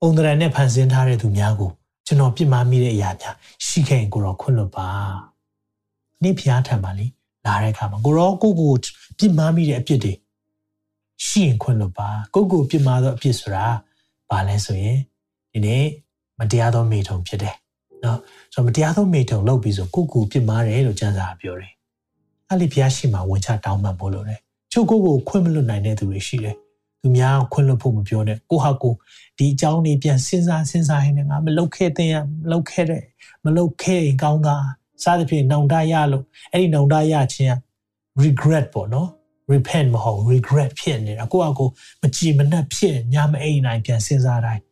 ပုံသဏ္ဍာန်နဲ့ဖန်ဆင်းထားတဲ့သူများကိုကျွန်တော်ပြစ်မှားမိတဲ့အရာများရှိခဲ့ရင်ကိုရောခွင့်လွတ်ပါနေ့ဖျားထံပါလေ လာတဲ့အခါမှာကိုရောကိုကိုပြစ်မှားမိတဲ့အပြစ်တွေရှိရင်ခွင့်လွတ်ပါကိုကိုပြစ်မှားသောအပြစ်ဆိုတာဘာလဲဆိုရင်ဒီနေ့မတရားသောမိထုံဖြစ်တယ်နော်ဆိုတော့မတရားသောမိထုံလုပ်ပြီးဆိုကိုကိုပြစ်မှားတယ်လို့ကျမ်းစာပြောတယ်အဲ့ဒီဘုရားရှိမှဝင်ချတောင်းပန်ဖို့လို့တယ်ချို့ကိုကိုခွင့်မလွတ်နိုင်တဲ့သူတွေရှိတယ်သူများခွင့်လွတ်ဖို့မပြောနဲ့ကိုဟာကိုဒီအကြောင်းတွေပြန်စဉ်းစားစဉ်းစားရင်ငါမလုပ်ခဲ့တဲ့မလုပ်ခဲ့တဲ့မလုပ်ခဲ့ရင်ကောင်းတာ စသဖြင့်နှောင်တရလို့အဲ့ဒီနှောင်တရခြင်းက regret ပေါ့နော် repent မဟုတ် regret ဖြစ်နေတာကိုယ့်အကိုမကြည်မနှက်ဖြစ်ညမအိမ်နိုင်ပြန်စဉ်းစားတိုင်း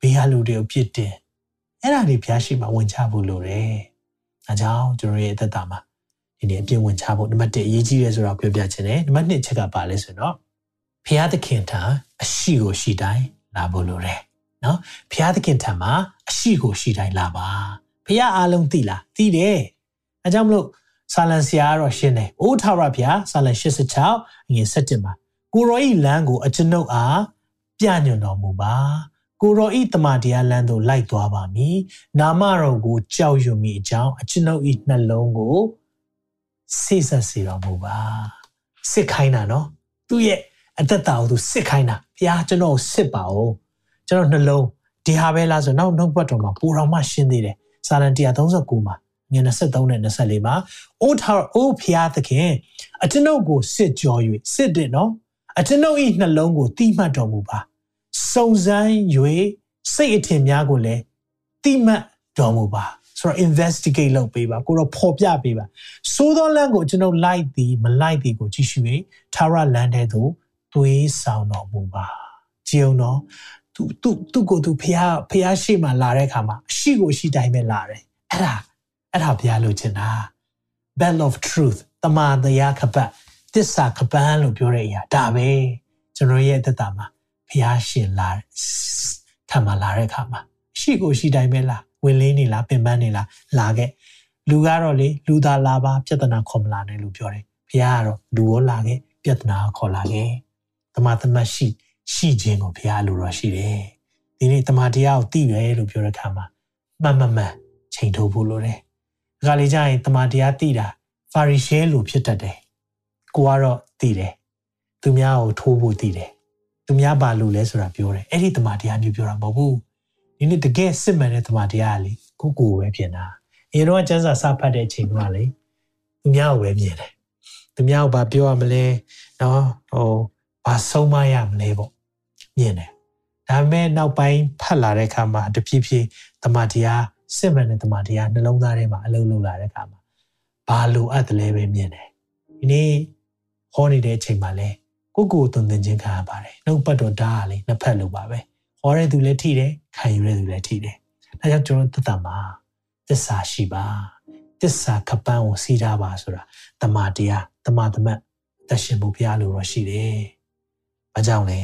ဘေးကလူတွေကိုပြစ်တင်အဲ့ဒါတွေဖျားရှိမှဝင်ချဖို့လိုတယ်။အဲကြောင့်ကျွန်တော်ရဲ့အသက်တာမှာဒီနေ့အပြည့်ဝင်ချဖို့နံပါတ်1အရေးကြီးတယ်ဆိုတော့ပြောပြချင်တယ်။နံပါတ်2ချက်ကပါလဲဆိုတော့ဖျားသခင်ထံအရှိကိုရှိတိုင်းလာဖို့လိုတယ်။နော်ဖျားသခင်ထံမှာအရှိကိုရှိတိုင်းလာပါ။ ဖျားအားလုံးသိလားသိတယ်။အဲကြောင့်မလို့ဆာလန်ဆရာကတော့ရှင်းတယ်။အိုးထာဝရဘုရားဆာလန်86ငွေ7မှာကိုရောဤလမ်းကိုအကျွန်ုပ်အားပြညွန်တော်မူပါ။ကိုရောဤတမန်တရားလမ်းသို့လိုက်သွားပါမည်။နာမတော်ကိုကြောက်ရွံ့မိအကြောင်းအကျွန်ုပ်ဤနှလုံးကိုစိတ်ဆက်စေတော်မူပါ။စစ်ခိုင်းတာနော်။သူ့ရဲ့အသက်တာကိုသူစစ်ခိုင်းတာ။ဘုရားကျွန်တော်စစ်ပါဦး။ကျွန်တော်နှလုံးဒီဟာပဲလားဆိုနောက်နောက်ဘတ်တော်မှာပူတော်မှရှင်းသေးတယ်။ စာလံ139မှာငွေ23နဲ့24မှာအိုးထာအိုးဖျားသခင်အကျွန်ုပ်ကိုစစ်ကြော၍စစ်တယ်နော်အကျွန်ုပ်ဤနှလုံးကိုတိမှတ်တော်မူပါစုံစမ်း၍စိတ်အထင်များကိုလည်းတိမှတ်တော်မူပါဆိုတော့ investigate လုပ်ပေးပါကိုတော့ဖော်ပြပေးပါသိုးသောလမ်းကိုကျွန်ုပ်လိုက်သည်မလိုက်သည်ကိုကြည့်ရှု၍သာရလမ်းတဲ့သို့သွေးဆောင်တော်မူပါကြည်အောင်နော် သူသူသူ့ကိုသူဖះဖះရှိမှလာတဲ့အခါမှာအရှိကိုရှိတိုင်းပဲလာတယ်အဲ့ဒါအဲ့ဒါဘုရားလိုချင်တာ bell of truth တမန်တရားခပတ်တစ္ဆာခပန်းလို့ပြောတဲ့အရာဒါပဲကျွန်တော်ရဲ့သက်တာမှာဘုရားရှင်လာထပ်မလာတဲ့အခါမှာရှိကိုရှိတိုင်းပဲလားဝင်လေးနေလားပင်ပန်းနေလားလာခဲ့လူကတော့လေလူသားလာပါပြဿနာခေါ်မလာနဲ့လို့ပြောတယ်ဘုရားကတော့လူရောလာခဲ့ပြဿနာခေါ်လာခဲ့တမန်တမတ်ရှိ ရှိခြင်းကိုဘုရားလိုတော့ရှိတယ်ဒီနေ့တမန်တရားကိုသိတယ်လို့ပြောတဲ့အခါမှာမှန်မှန်မှန်ချိန်ထုတ်ဖို့လိုတယ်ခါလေကြာရင်တမန်တရားသိတာဖာရီရှဲလိုဖြစ်တတ်တယ်ကိုကတော့သိတယ်သူများကိုထိုးဖို့သိတယ်သူများဘာလို့လဲဆိုတာပြောတယ်အဲ့ဒီတမန်တရားမျိုးပြောတာမဟုတ်ဘူးဒီနေ့တကယ်စစ်မှန်တဲ့တမန်တရားလေကိုကိုပဲပြင်တာအရင်တော့ကျန်းစာစဖတ်တဲ့အချိန်ကလေသူများကိုပဲမြင်တယ်သူများကိုဘာပြောရမလဲနော်ဟို ဘာဆုံးမရမလဲပေါ့မြင်တယ်ဒါပေမဲ့နောက်ပိုင်းဖတ်လာတဲ့အခါမှာတဖြည်းဖြည်းတမန်တရားစစ်မှန်တဲ့တမန်တရားနှလုံးသားထဲမှာအလုံးလုံးလာတဲ့အခါမှာဘာလိုအပ်တယ်လဲပဲမြင်တယ်ဒီနေ့ဟောနေတဲ့အချိန်မှာလဲကိုကိုသွန်သင်ခြင်းခံရပါတယ်နှုတ်ပတ်တော်ဓာတ်ကလေနှစ်ဖက်လိုပါပဲဟောတဲ့သူလည်းထိတယ်ခံယူတဲ့သူလည်းထိတယ်ဒါကြောင့်ကျွန်တော်သက်တာမှာသစ္စာရှိပါသစ္စာကပန်းကိုစီးထားပါဆိုတာတမန်တရားတမန်သမတ်သက်ရှင်ဖို့ဘုရားလိုတော့ရှိတယ်။ ဘာကြောင့်လဲ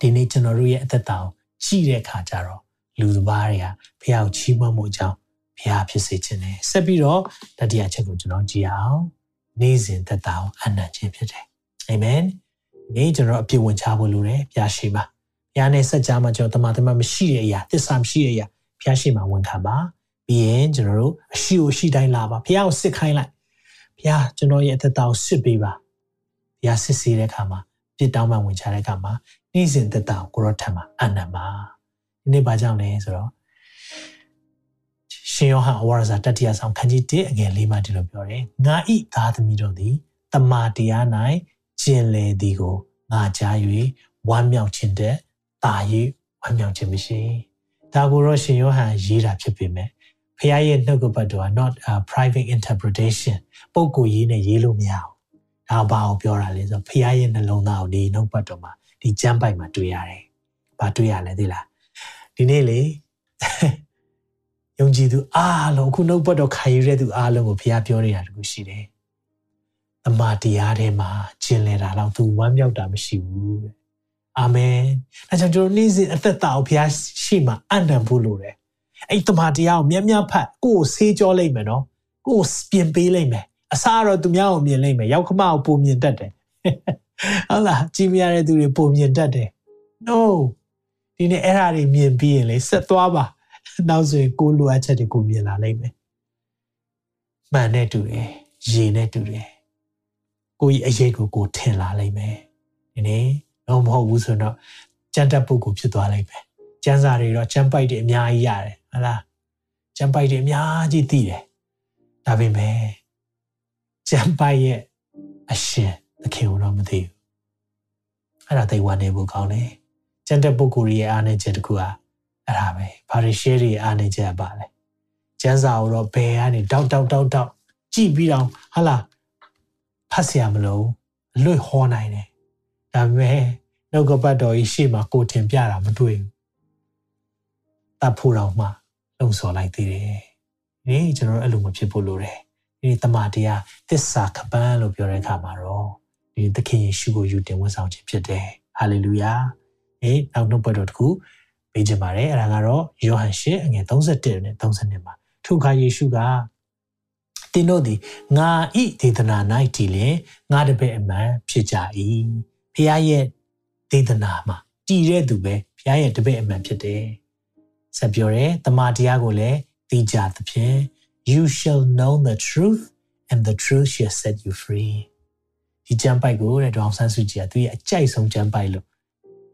ဒီနေ့ကျွန်တော်တို့ရဲ့အသက်တာကိုကြည့်တဲ့အခါကျတော့လူတစ်ပါးတွေကဘုရားကိုချီးမွမ်းမှုအကြောင်းဘုရားဖြစ်စေခြင်းနဲ့ဆက်ပြီးတော့တတိယချက်ကိုကျွန်တော်ကြည့်အောင်နေ့စဉ်သက်တာကိုအနံ့ခြင်းဖြစ်တယ်အာမင်ဒီကျွန်တော်အပြည့်ဝင်ချဖို့လိုတယ်ဘုရားရှိပါဘုရားနဲ့ဆက်ကြမှာကျွန်တော်တမန်တမန်မရှိတဲ့အရာသစ္စာမရှိတဲ့အရာဘုရားရှိမှဝန်ခံပါပြီးရင်ကျွန်တော်တို့အရှိကိုရှိတိုင်းလာပါဘုရားကိုစစ်ခိုင်းလိုက်ဘုရားကျွန်တော်ရဲ့အသက်တာကိုစစ်ပေးပါဘုရားစစ်ဆေးတဲ့အခါမှာ ပြစ်တောင်းမှဝင်ချတဲ့အခါမှာနေ့စဉ်သက်တာကိုကိုရောထံမှာအနံ့ပါဒီနေ့ဘာကြောင့်လဲဆိုတော့ရှင်ယောဟန်အဝရစာတတိယဆောင်ခန်းကြီး1အငယ်၄မှာဒီလိုပြောတယ်ငါဤသားသမီးတို့သည်တမာတရား၌ကျင်လေသည်ကိုငါကြား၍ဝမ်းမြောက်ခြင်းတဲ့တာ၍ဝမ်းမြောက်ခြင်းမရှိဒါကိုတော့ရှင်ယောဟန်ရေးတာဖြစ်ပေမဲ့ဖခင်ရဲ့နှုတ်ကပတ်တော်က not a private interpretation ပုံကိုရေးနဲ့ရေးလို့မရဘူး ဒါဘာကိုပြောတာလဲဆိုတော့ဖခင်ရဲ့နှလုံးသားကိုဒီနှုတ်ပတ်တော်မှာဒီကျမ်းပိုက်မှာတွေ့ရတယ်ဘာတွေ့ရလဲသိလားဒီနေ့လေယုံကြည်သူအားလုံးခုနှုတ်ပတ်တော်ခံယူတဲ့သူအားလုံးကိုဘုရားပြောနေတာတခုရှိတယ်။တမန်တရားထဲမှာကျင်လည်တာတော့သူဝမ်းမြောက်တာမရှိဘူးတဲ့။အာမင်။ဒါကြောင့်ကျွန်တော်နေ့စဉ်အသက်တာကိုဘုရားရှိမှအံ့တန်ဖို့လိုတယ်။အဲ့တမန်တရားကိုမြတ်မြတ်ဖတ်ကိုယ်ဆေးကြောလိုက်မယ်နော်။ကိုယ်ပြင်ပေးလိုက်မယ်။ အစားတော့သူများကိုမြင်လိုက်မယ်။ရောက်ခမကိုပုံမြင်တတ်တယ်။ဟုတ်လားကြည်မရတဲ့သူတွေပုံမြင်တတ်တယ်။ No ဒီနေ့အဲ့ဓာတွေမြင်ပြီးရင်လေဆက်သွားပါနောက်ဆိုရင်ကိုလိုအပ်ချက်တွေကိုမြင်လာနိုင်မယ်မှန်နဲ့တူတယ်ရေနဲ့တူတယ်ကိုကြီးအရေးကိုကိုထင်လာနိုင်မယ်ဒီနေ့တော့မဟုတ်ဘူးဆိုတော့ကြမ်းတက်ပုဂ္ဂိုလ်ဖြစ်သွားနိုင်မယ်ကျန်းစာတွေတော့ကျန်းပိုက်တွေအများကြီးရတယ်ဟုတ်လားကျန်းပိုက်တွေအများကြီးသိတယ်ဒါပေမဲ့ ကျန်းပိုက်ရဲ့အရှင်သခင်ကတော့မသိဘူးအဲ့ဒါသိဝမ်းနေဖို့ကောင်းတယ်ကျန်တဲ့ပုဂ္ဂိုလ်ရဲ့အားနည်းချက်တခုอ่ะအဲ့ဒါပဲဘာတွေ share တွေအားနည်းချက်ပါလဲကျန်းစာကိုတော့ဘယ်ကနေတောက်တောက်တောက်တောက်ကြည့်ပြီးတော့ဟာလာဖတ်เสียမလို့အလွတ်ဟောနိုင်တယ်ဒါပေမဲ့နှုတ်ကပတ်တော်ကြီးရှေ့မှာကိုတင်ပြတာမတွေ့ဘူးတပ်ဖို့တော့မှလုံဆော်လိုက်သေးတယ်ဒီကျွန်တော်အဲ့လိုမဖြစ်ဖို့လိုတယ် ဒီတမန်တရားသစ္စာကပန်းလို့ပြောတဲ့အခါမှာတော့ဒီသခင်ယေရှုကိုယူတင်ဝန်ဆောင်ခြင်းဖြစ်တယ်ဟာလေလုယာအေးနောက်နှုတ်ပတ်တော်တခုပေးခြင်းပါတယ်အဲ့ဒါကတော့ယောဟန်ရှင်းအငယ်31နဲ့32မှာထိုအခါယေရှုကတင်းတို့သည်ငါဤဒေသနာ၌တည်လင်ငါတပည့်အမှန်ဖြစ်ကြ၏ဖခင်ရဲ့ဒေသနာမှာတည်တဲ့သူပဲဖခင်ရဲ့တပည့်အမှန်ဖြစ်တယ်ဆက်ပြောတယ်တမန်တရားကိုလည်းသိကြသဖြင့် you shall know the truth and the truth shall set you free ဒီကျမ်းပိုက်ကိုတဲ့ဒေါအောင်ဆန်းစုကြည်ကသူရဲ့အကြိုက်ဆုံးကျမ်းပိုက်လို့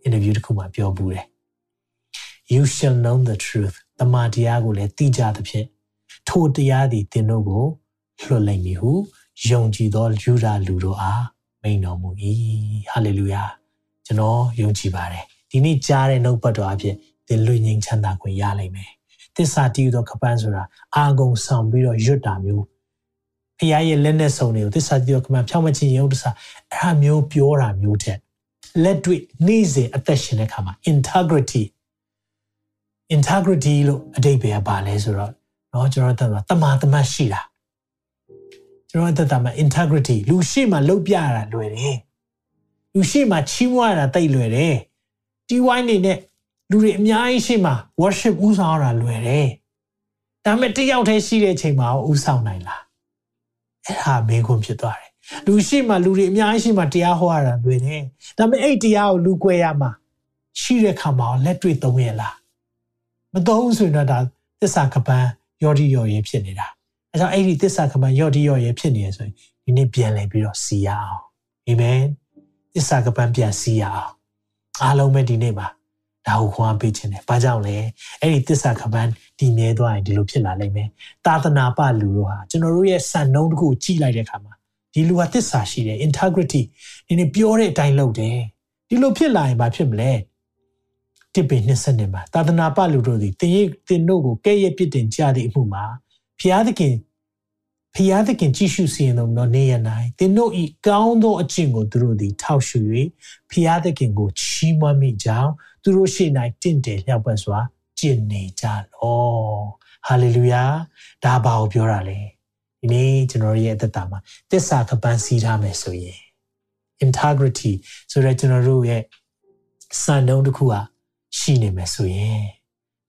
interview တစ်ခုမှာပြောဘူးတယ် you shall know the truth တမန်တရားကိုလည်းသိကြသဖြင့်ထိုတရားသည်သင်တို့ကိုလွှတ်လိုက်မည်ဟုယုံကြည်သောယူဒာလူတို့အားမိန်တော်မူ၏ဟာလေလုယာကျွန်တော်ယုံကြည်ပါတယ်ဒီနေ့ကြားတဲ့နှုတ်ပတ်တော်အဖြစ်သင်လွင်ငြိမ်ချမ်းသာခွင့်ရလိမ့်မယ် သစ္စာတည်သောကပန်းဆိုတာအာဂုံဆောင်ပြီးတော့ရွတ်တာမျိုးဖခင်ရဲ့လက်နဲ့ဆုံတွေကိုသစ္စာတည်သောကပန်းဖြောင်းမခြင်းရုပ်တစားအဲ့ဒါမျိုးပြောတာမျိုးတဲ့လက်တွေ့နေ့စဉ်အသက်ရှင်တဲ့အခါမှာ integrity integrity လို့အဓိပ္ပာယ်ပါလဲဆိုတော့เนาะကျွန်တော်တို့တမန်တမတ်ရှိတာကျွန်တော်တို့တမန် integrity လူရှိမှလုတ်ပြရတာလွယ်တယ်လူရှိမှချီးမွမ်းရတာတိတ်လွယ်တယ်တီဝိုင်းနေနဲ့ လူတွေအများကြီးရှိမှ worship ဥဆောင်ရတာလွယ်တယ်ဒါပေမဲ့တယောက်တည်းရှိတဲ့အချိန်မှာဥဆောင်နိုင်လားအဲ့ဒါမေးခွန်းဖြစ်သွားတယ်လူရှိမှလူတွေအများကြီးရှိမှတရားဟောရတာလွယ်တယ်ဒါပေမဲ့အဲ့တရားကိုလူကွဲရမှာရှိတဲ့ခါမှာလက်တွေ့သုံးရလားမသုံးဆိုရင်တော့ဒါသစ္စာကပန်းယောဒီယောရေဖြစ်နေတာအဲကြောင့်အဲ့ဒီသစ္စာကပန်းယောဒီယောရေဖြစ်နေရဆိုရင်ဒီနေ့ပြန်လည်ပြီးတော့စီရအောင်အာမင်သစ္စာကပန်းပြန်စီရအောင်အားလုံးပဲဒီနေ့မှာ ဒါကိုခွန်အားပေးခြင်းတယ်။ဘာကြောင့်လဲ။အဲ့ဒီတစ္ဆာကပန်းတည်မြဲသွားရင်ဒီလိုဖြစ်လာနိုင်မယ်။သာသနာပလူတို့ဟာကျွန်တော်တို့ရဲ့စံနှုန်းတစ်ခုကြည့်လိုက်တဲ့အခါမှာဒီလူဟာတစ္ဆာရှိတယ် integrity ဒီနေ့ပြောတဲ့အတိုင်းလုပ်တယ်။ဒီလိုဖြစ်လာရင်ဘာဖြစ်မလဲ။တစ်ပေနှစ်ဆက်နေမှာသာသနာပလူတို့သည်တင်ရိပ်တင်တို့ကိုကဲ့ရဲ့ပြစ်တင်ကြသည့်အမှုမှာဖျားသခင်ဖဖျားသခင်ကြည့်ရှုစီရင်တော်မူသောနေ့ရက်၌သင်တို့ဤကောင်းသောအကျင့်ကိုသူတို့သည် ထောက်ရှု၍ဖျားသခင်ကိုချီးမွမ်းမိကြောင်း သူတို့ရှေ့၌တင့်တယ်လျှောက်ပတ်စွာကျင့်နေကြလောဟာလေလုယာဒါဘာကိုပြောတာလဲဒီနေ့ကျွန်တော်ရဲ့အသက်တာမှာတစ္ဆာကပန်းစီးထားမယ်ဆိုရင် integrity ဆိုတော့ကျွန်တော်တို့ရဲ့စံနှုန်းတစ်ခုဟာရှိနေမယ်ဆိုရင်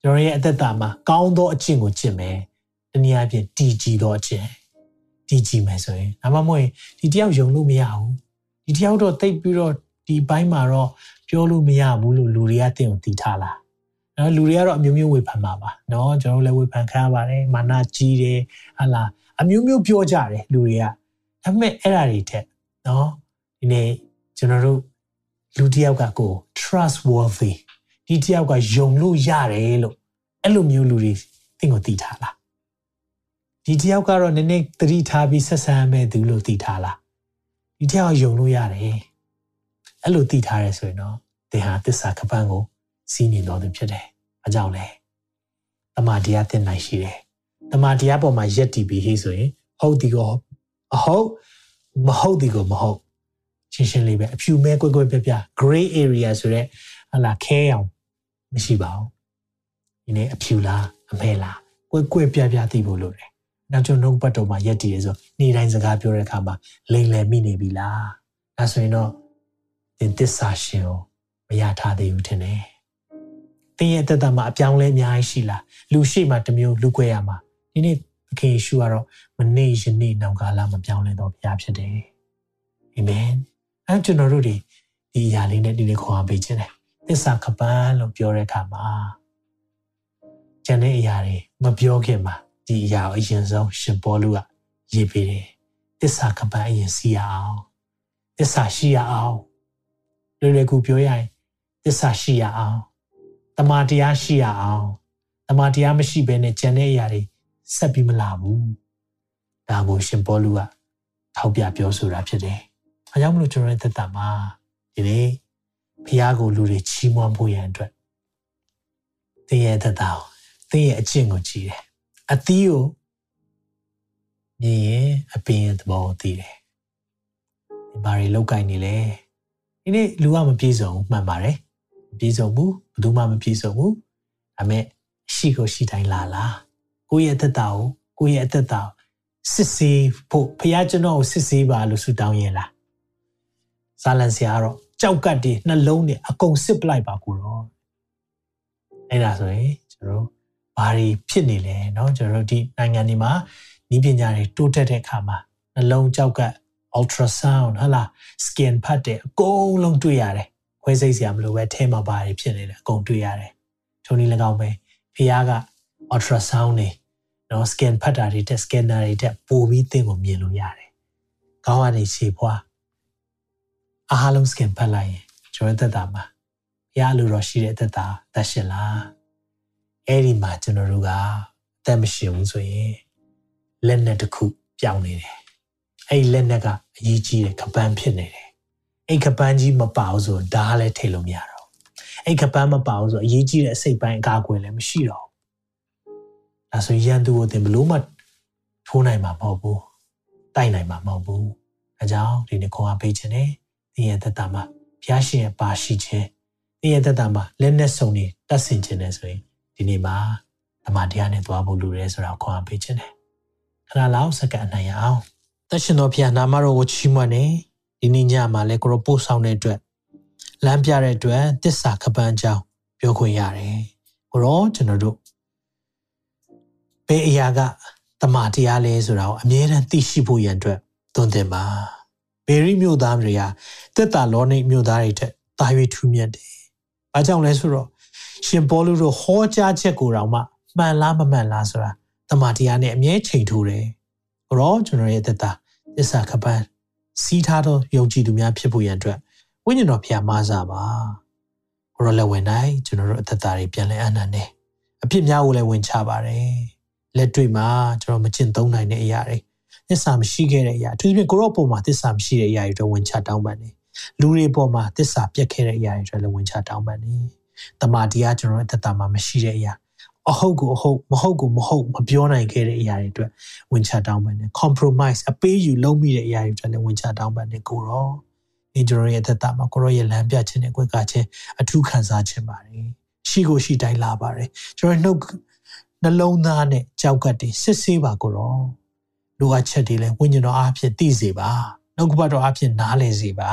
ကျွန်တော်ရဲ့အသက်တာမှာကောင်းသောအကျင့်ကိုကျင့်မယ်တနည်းအားဖြင့်တည်ကြည်သောအကျင့်တည်ကြည်မယ်ဆိုရင်ဒါမှမဟုတ်ဒီတယောက်ယုံလို့မရဘူးဒီတယောက်တော့တိတ်ပြီးတော့ဒီဘိုင်းမှာတော့ ပြောလို့မရဘူးလို့လူတွေကတင်ကိုတည်ထားလားနော်လူတွေကတော့အမျိုးမျိုးဝေဖန်ပါပါနော်ကျွန်တော်လည်းဝေဖန်ခံရပါတယ်မာနကြီးတယ်ဟာလားအမျိုးမျိုးပြောကြတယ်လူတွေကဒါပေမဲ့အဲ့ဓာတွေထက်နော်ဒီနေ့ကျွန်တော်တို့လူတစ်ယောက်ကကို trustworthy ဒီတစ်ယောက်ကယုံလို့ရတယ်လို့အဲ့လိုမျိုးလူတွေသင်ကိုသိထားလားဒီတစ်ယောက်ကတော့နည်းနည်းသတိထားပြီးဆက်ဆံရမယ့်သူလို့သိထားလားဒီတစ်ယောက်ယုံလို့ရတယ် အဲ့လိုသိထားရဲဆိုရင်တော့သင်ဟာသစ္စာကပန်းကိုစီးနေတော်သူဖြစ်တယ်အကြောင်းလဲတမန်တရားသင်နိုင်ရှိတယ်တမန်တရားပေါ်မှာယက်တည်ပြီးဟေးဆိုရင်ဟုတ်ဒီကိုအဟုတ်မဟုတ်ဒီကိုမဟုတ်ရှင်းရှင်းလေးပဲအဖြူမဲကွက်ကွက်ပြပြ gray area ဆိုတော့ဟလာခဲအောင်မရှိပါဘူးဒီနေ့အဖြူလားအမဲလားကွက်ကွက်ပြပြသိဖို့လိုတယ်နောက်ကျွန်တော်နှုတ်ပတ်တော်မှာရက်တည်ရဆိုနေ့တိုင်းစကားပြောတဲ့အခါမှာလိမ်လည်မိနေပြီလားဒါဆိုရင်တော့ သင်သစ္စာရှင်ကိုမရထားသေးဘူးထင်တယ်သင်ရဲ့အသက်တာမှာအပြောင်းလဲအများကြီးရှိလားလူရှိမှတစ်မျိုးလူခွဲရမှာဒီနေ့သခင်ယေရှုကတော့မနေ့ယနေ့နောင်ကာလမပြောင်းလဲတော့ဘုရားဖြစ်တယ်အာမင်အဲကျွန်တော်တို့ဒီဒီအရာလေးနဲ့ဒီနေ့ခေါ်အားပေးခြင်းတယ်သစ္စာကပန်းလို့ပြောတဲ့အခါမှာကျန်တဲ့အရာတွေမပြောခင်မှာဒီအရာကိုအရင်ဆုံးရှင်ပေါလုကရေးပေးတယ်သစ္စာကပန်းအရင်စီရအောင်သစ္စာရှိရအောင် လွယ်လွယ်ကူပြောရရင်သစ္စာရှိရအောင်တမာတရားရှိရအောင်တမာတရားမရှိဘဲနဲ့ကျန်တဲ့အရာတွေဆက်ပြီးမလာဘူးဒါကိုရှင်ပေါလုကထောက်ပြပြောဆိုတာဖြစ်တယ်။အဲကြောင့်မလို့ကျွန်တော်ရဲ့သက်တာမှာဒီနေ့ဖះကိုလူတွေချီးမွမ်းဖို့ရန်အတွက်သင်ရဲ့သက်တာကိုသင်ရဲ့အကျင့်ကိုကြည့်တယ်။အသီးကိုမြင်ရင်အပင်ရဲ့သဘောကိုသိတယ်။ဒီဘာတွေလောက်ကင်နေလဲ။ ဒီနေ့လူကမပြေစုံမှန်ပါတယ်။မပြေစုံဘူးဘယ်သူမှမပြေစုံဘူး။ဒါပေမဲ့ရှိကိုရှိတိုင်းလာလား။ကိုယ့်ရဲ့သက်တာကိုကိုယ့်ရဲ့အသက်တာစစ်ဆေးဖို့ဖះကျွန်တော်ကိုစစ်ဆေးပါလို့ဆုတောင်းရင်လား။ဇာလန်ဆရာကတော့ကြောက်ကတ်တွေနှလုံးတွေအကုန်စစ်ပလိုက်ပါကိုတော့အဲ့ဒါဆိုရင်ကျွန်တော်ဘာတွေဖြစ်နေလဲเนาะကျွန်တော်ဒီနိုင်ငံတွေမှာဤပညာတွေတိုးတက်တဲ့အခါမှာနှလုံးကြောက်ကတ် ultrasound ဟလား skin ဖတ်တယ်အကုန်လုံးတွေ့ရတယ်ခွဲစိတ်စရာမလိုပဲထဲမှာပါတယ်ဖြစ်နေတယ်အကုန်တွေ့ရတယ်ထုံနည်း၎င်းပဲဖះက ultrasound နေနော် skin ဖတ်တာတွေတက် scanner တွေတက်ပို့ပြီးသင်ကိုမြင်လို့ရတယ်ခေါင်းကနေခြေဖွားအားလုံး skin ဖတ်လိုက်ရင်ကျွန်တော်သက်တာမှာဖះလိုတော့ရှိတဲ့သက်တာသက်ရှင်လားအဲ့ဒီမှာကျွန်တော်တို့ကအသက်မရှင်ဘူးဆိုရင်လက်နဲ့တစ်ခုပြောင်းနေတယ် အဲ့ဒီလက်နဲ့ကအရေးကြီးတဲ့ကပန်းဖြစ်နေတယ်အဲ့ကပန်းကြီးမပါဘူးဆိုဓာတ်လည်းထိလို့မရတော့အဲ့ကပန်းမပါဘူးဆိုအရေးကြီးတဲ့အစိတ်ပိုင်းအကာအကွယ်လည်းမရှိတော့ဒါဆိုရန်သူကိုသင်ဘလို့မှထိုးနိုင်မှာမဟုတ်ဘူးတိုက်နိုင်မှာမဟုတ်ဘူးအဲကြောင့်ဒီနေ့ခွန်အားပေးခြင်းနဲ့သင်ရဲ့သက်တာမှာဘုရားရှင်ရဲ့ပါရှိခြင်းသင်ရဲ့သက်တာမှာလက်နဲ့စုံနေတတ်ဆင်ခြင်းနဲ့ဆိုရင်ဒီနေ့မှာဓမ္မတရားနဲ့သွားဖို့လိုတယ်ဆိုတာခွန်အားပေးခြင်းနဲ့ခဏလောက်စက္ကန့်နိုင်ရအောင် သက်ရှင်တော်ဘုရားနာမတော်ကိုချီးမွမ်းနေဒီနေ့ညမှာလည်းကိုရောပို့ဆောင်တဲ့အတွက်လမ်းပြတဲ့အတွက်တစ္ဆာကပန်းကြောင်းပြောခွင့်ရတယ်ကိုရောကျွန်တော်တို့ဘယ်အရာကတမန်တရားလဲဆိုတာကိုအမြဲတမ်းသိရှိဖို့ရန်အတွက်သွန်သင်ပါဘေရီမြို့သားတွေကတက်တာလောနိမြို့သားတွေထက်တာ၍ထူးမြတ်တယ်။ဘာကြောင့်လဲဆိုတော့ရှင်ပေါလုတို့ဟောကြားချက်ကိုတောင်မှမှန်လားမမှန်လားဆိုတာတမန်တရားနဲ့အမြဲချိန်ထိုးတယ်။ ဘောကျွန်တော်ရဲ့တက်တာသစ္စာကပန်းစီးထားသောယုံကြည်သူများဖြစ်ဖို့ရန်အတွက်ဝိညာဉ်တော်ဖျားမစားပါ။ဘောလည်းဝင်နိုင်ကျွန်တော်တို့အသက်တာတွေပြန်လဲအနန္တအဖြစ်များကိုလည်းဝင်ချပါတယ်။လက်တွေ့မှာကျွန်တော်မကျင့်သုံးနိုင်တဲ့အရာတွေသစ္စာမရှိခဲ့တဲ့အရာအထူးသဖြင့်ကိုရော့ပုံမှာသစ္စာမရှိတဲ့အရာတွေတော့ဝင်ချတောင်းပန်နေလူတွေပေါ်မှာသစ္စာပြတ်ခဲ့တဲ့အရာတွေတော့လည်းဝင်ချတောင်းပန်နေတမာတရားကျွန်တော်ရဲ့သက်တာမှာမရှိတဲ့အရာ အဟုတ်ကိုအဟုတ်မဟုတ်ကိုမဟုတ်မပြောနိုင်ခဲ့တဲ့အရာတွေအတွက်ဝင်ချတောင်းပန်တယ် compromise အပေးယူလုံးမိတဲ့အရာတွေအတွက်လည်းဝင်ချတောင်းပန်တယ်ကိုရောဒီကျွန်တော်ရဲ့သက်တာမှာကိုရောရဲ့လမ်းပြခြင်းနဲ့ကွက်ကခြင်းအထူးခံစားခြင်းပါတယ်ရှိကိုရှိတိုင်းလာပါတယ်ကျွန်တော်နှုတ်နှလုံးသားနဲ့ကြောက်ကတ်တွေစစ်ဆေးပါကိုရောလိုအပ်ချက်တွေလည်းဝိညာဉ်တော်အားဖြင့်သိစေပါနှုတ်ကပတ်တော်အားဖြင့်နားလည်စေပါ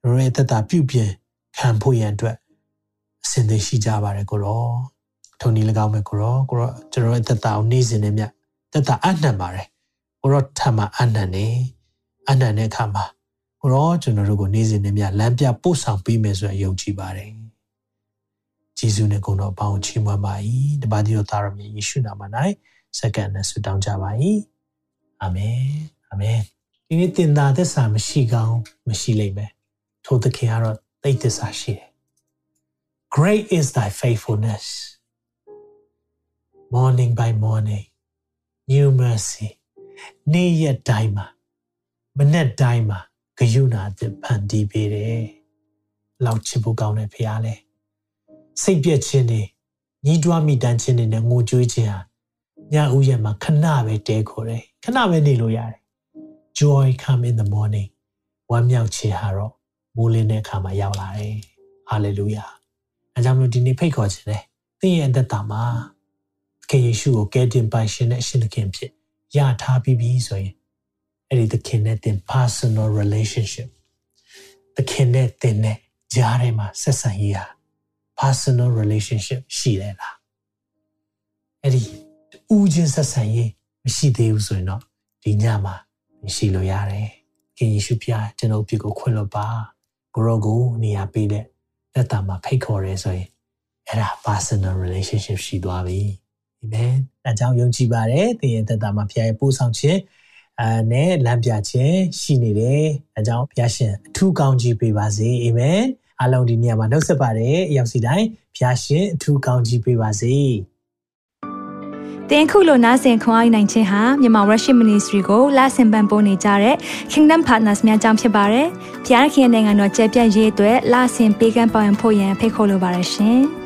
ကျွန်တော်ရဲ့သက်တာပြုပြင်ခံဖို့ရန်အတွက်အစဉ်သင့်ရှိကြပါတယ်ကိုရော ထုံဒီ၎င်းပဲကိုရောကိုရောကျွန်တော်ရဲ့သက်တာကိုနေ့စဉ်နဲ့မြတ်သက်တာအနှံ့ပါတယ်ကိုရောထမ်းမှာအနှံ့နေအနှံ့တဲ့အခါမှာကိုရောကျွန်တော်တို့ကိုနေ့စဉ်နဲ့မြတ်လမ်းပြပို့ဆောင်ပေးမယ်ဆိုရယုံကြည်ပါတယ်ဂျေဇုနဲ့ဂုဏ်တော်ပေါင်းချီးမွမ်းပါ၏တပါးတိတော်သားတော်မြတ်ယေရှုနာမ၌စက္ကန့်နဲ့ဆုတောင်းကြပါ၏အာမင်အာမင်ဒီနေ့တင်တာသစ္စာမရှိကောင်းမရှိလိမ့်မယ်ထိုသခင်ကတော့သိသစ္စာရှိတယ် Great is thy faithfulness morning by morning new mercy နေ့ရက်တိုင်းမှာမနေ့တိုင်းမှာဂယုဏအသစ်ဖန်တီးပေးတယ်။လောက်ချစ်ဖို့ကောင်းတဲ့ဖရားလေစိတ်ပြည့်ခြင်းတွေညီးတွားမိတမ်းခြင်းတွေနဲ့ငိုကြွေးခြင်းဟာညဦးရက်မှာခဏပဲတဲခေါ်တယ်ခဏပဲနေလို့ရတယ် joy come in the morning ဝမ်းမြောက်ခြင်းဟာတော့မိုးလင်းတဲ့အခါမှာရောက်လာတယ် hallelujah အဲကြောင့်မလို့ဒီနေ့ဖိတ်ခေါ်ခြင်းလေသင်ရဲ့အသက်တာမှာ ခင်ယေရှုကိုကယ်တင်ပိုင်ရှင်တဲ့အရှင်သခင်ဖြစ်ရထားပြီးပြီဆိုရင်အဲ့ဒီသခင်နဲ့သင် personal relationship သခင်နဲ့သင်နဲ့ကြားထဲမှာဆက်ဆံရေးဟာ personal relationship ရှိတယ်လားအဲ့ဒီဦးချင်းဆက်ဆံရေးမရှိသေးဘူးဆိုရင်တော့ဒီညမှာရှိလို့ရတယ်ခင်ယေရှုဖျားကျွန်တော်ပြကိုခွင့်လွှတ်ပါကိုရောကိုနေရာပေးတဲ့လက်တာမှာဖိတ်ခေါ်ရဲဆိုရင်အဲ့ဒါ personal relationship ရှိသွားပြီ အာမင်အဲကြောင့်ယုံကြည်ပါတယ်သင်ရဲ့သက်တာမှာဖျားရဲ့ပို့ဆောင်ခြင်းအဲနဲ့လမ်းပြခြင်းရှိနေတယ်အဲကြောင့်ဖျားရှင်အထူးကောင်းကြီးပေးပါစေအာမင်အားလုံးဒီနေရာမှာနှုတ်ဆက်ပါတယ်အရောက်စီတိုင်းဖျားရှင်အထူးကောင်းကြီးပေးပါစေတင်ခုလိုနာဆင်ခွန်အားနိုင်ခြင်းဟာမြန်မာ Worship Ministry ကိုလာဆင်ပန်ပိုးနေကြတဲ့ Kingdom Partners များအကြောင်းဖြစ်ပါတယ်။ဖျားခင်နိုင်ငံတော်ကျယ်ပြန့်ရေးအတွက်လာဆင်ပေးကမ်းပောင်းဖို့ရန်ဖိတ်ခေါ်လိုပါတယ်ရှင်။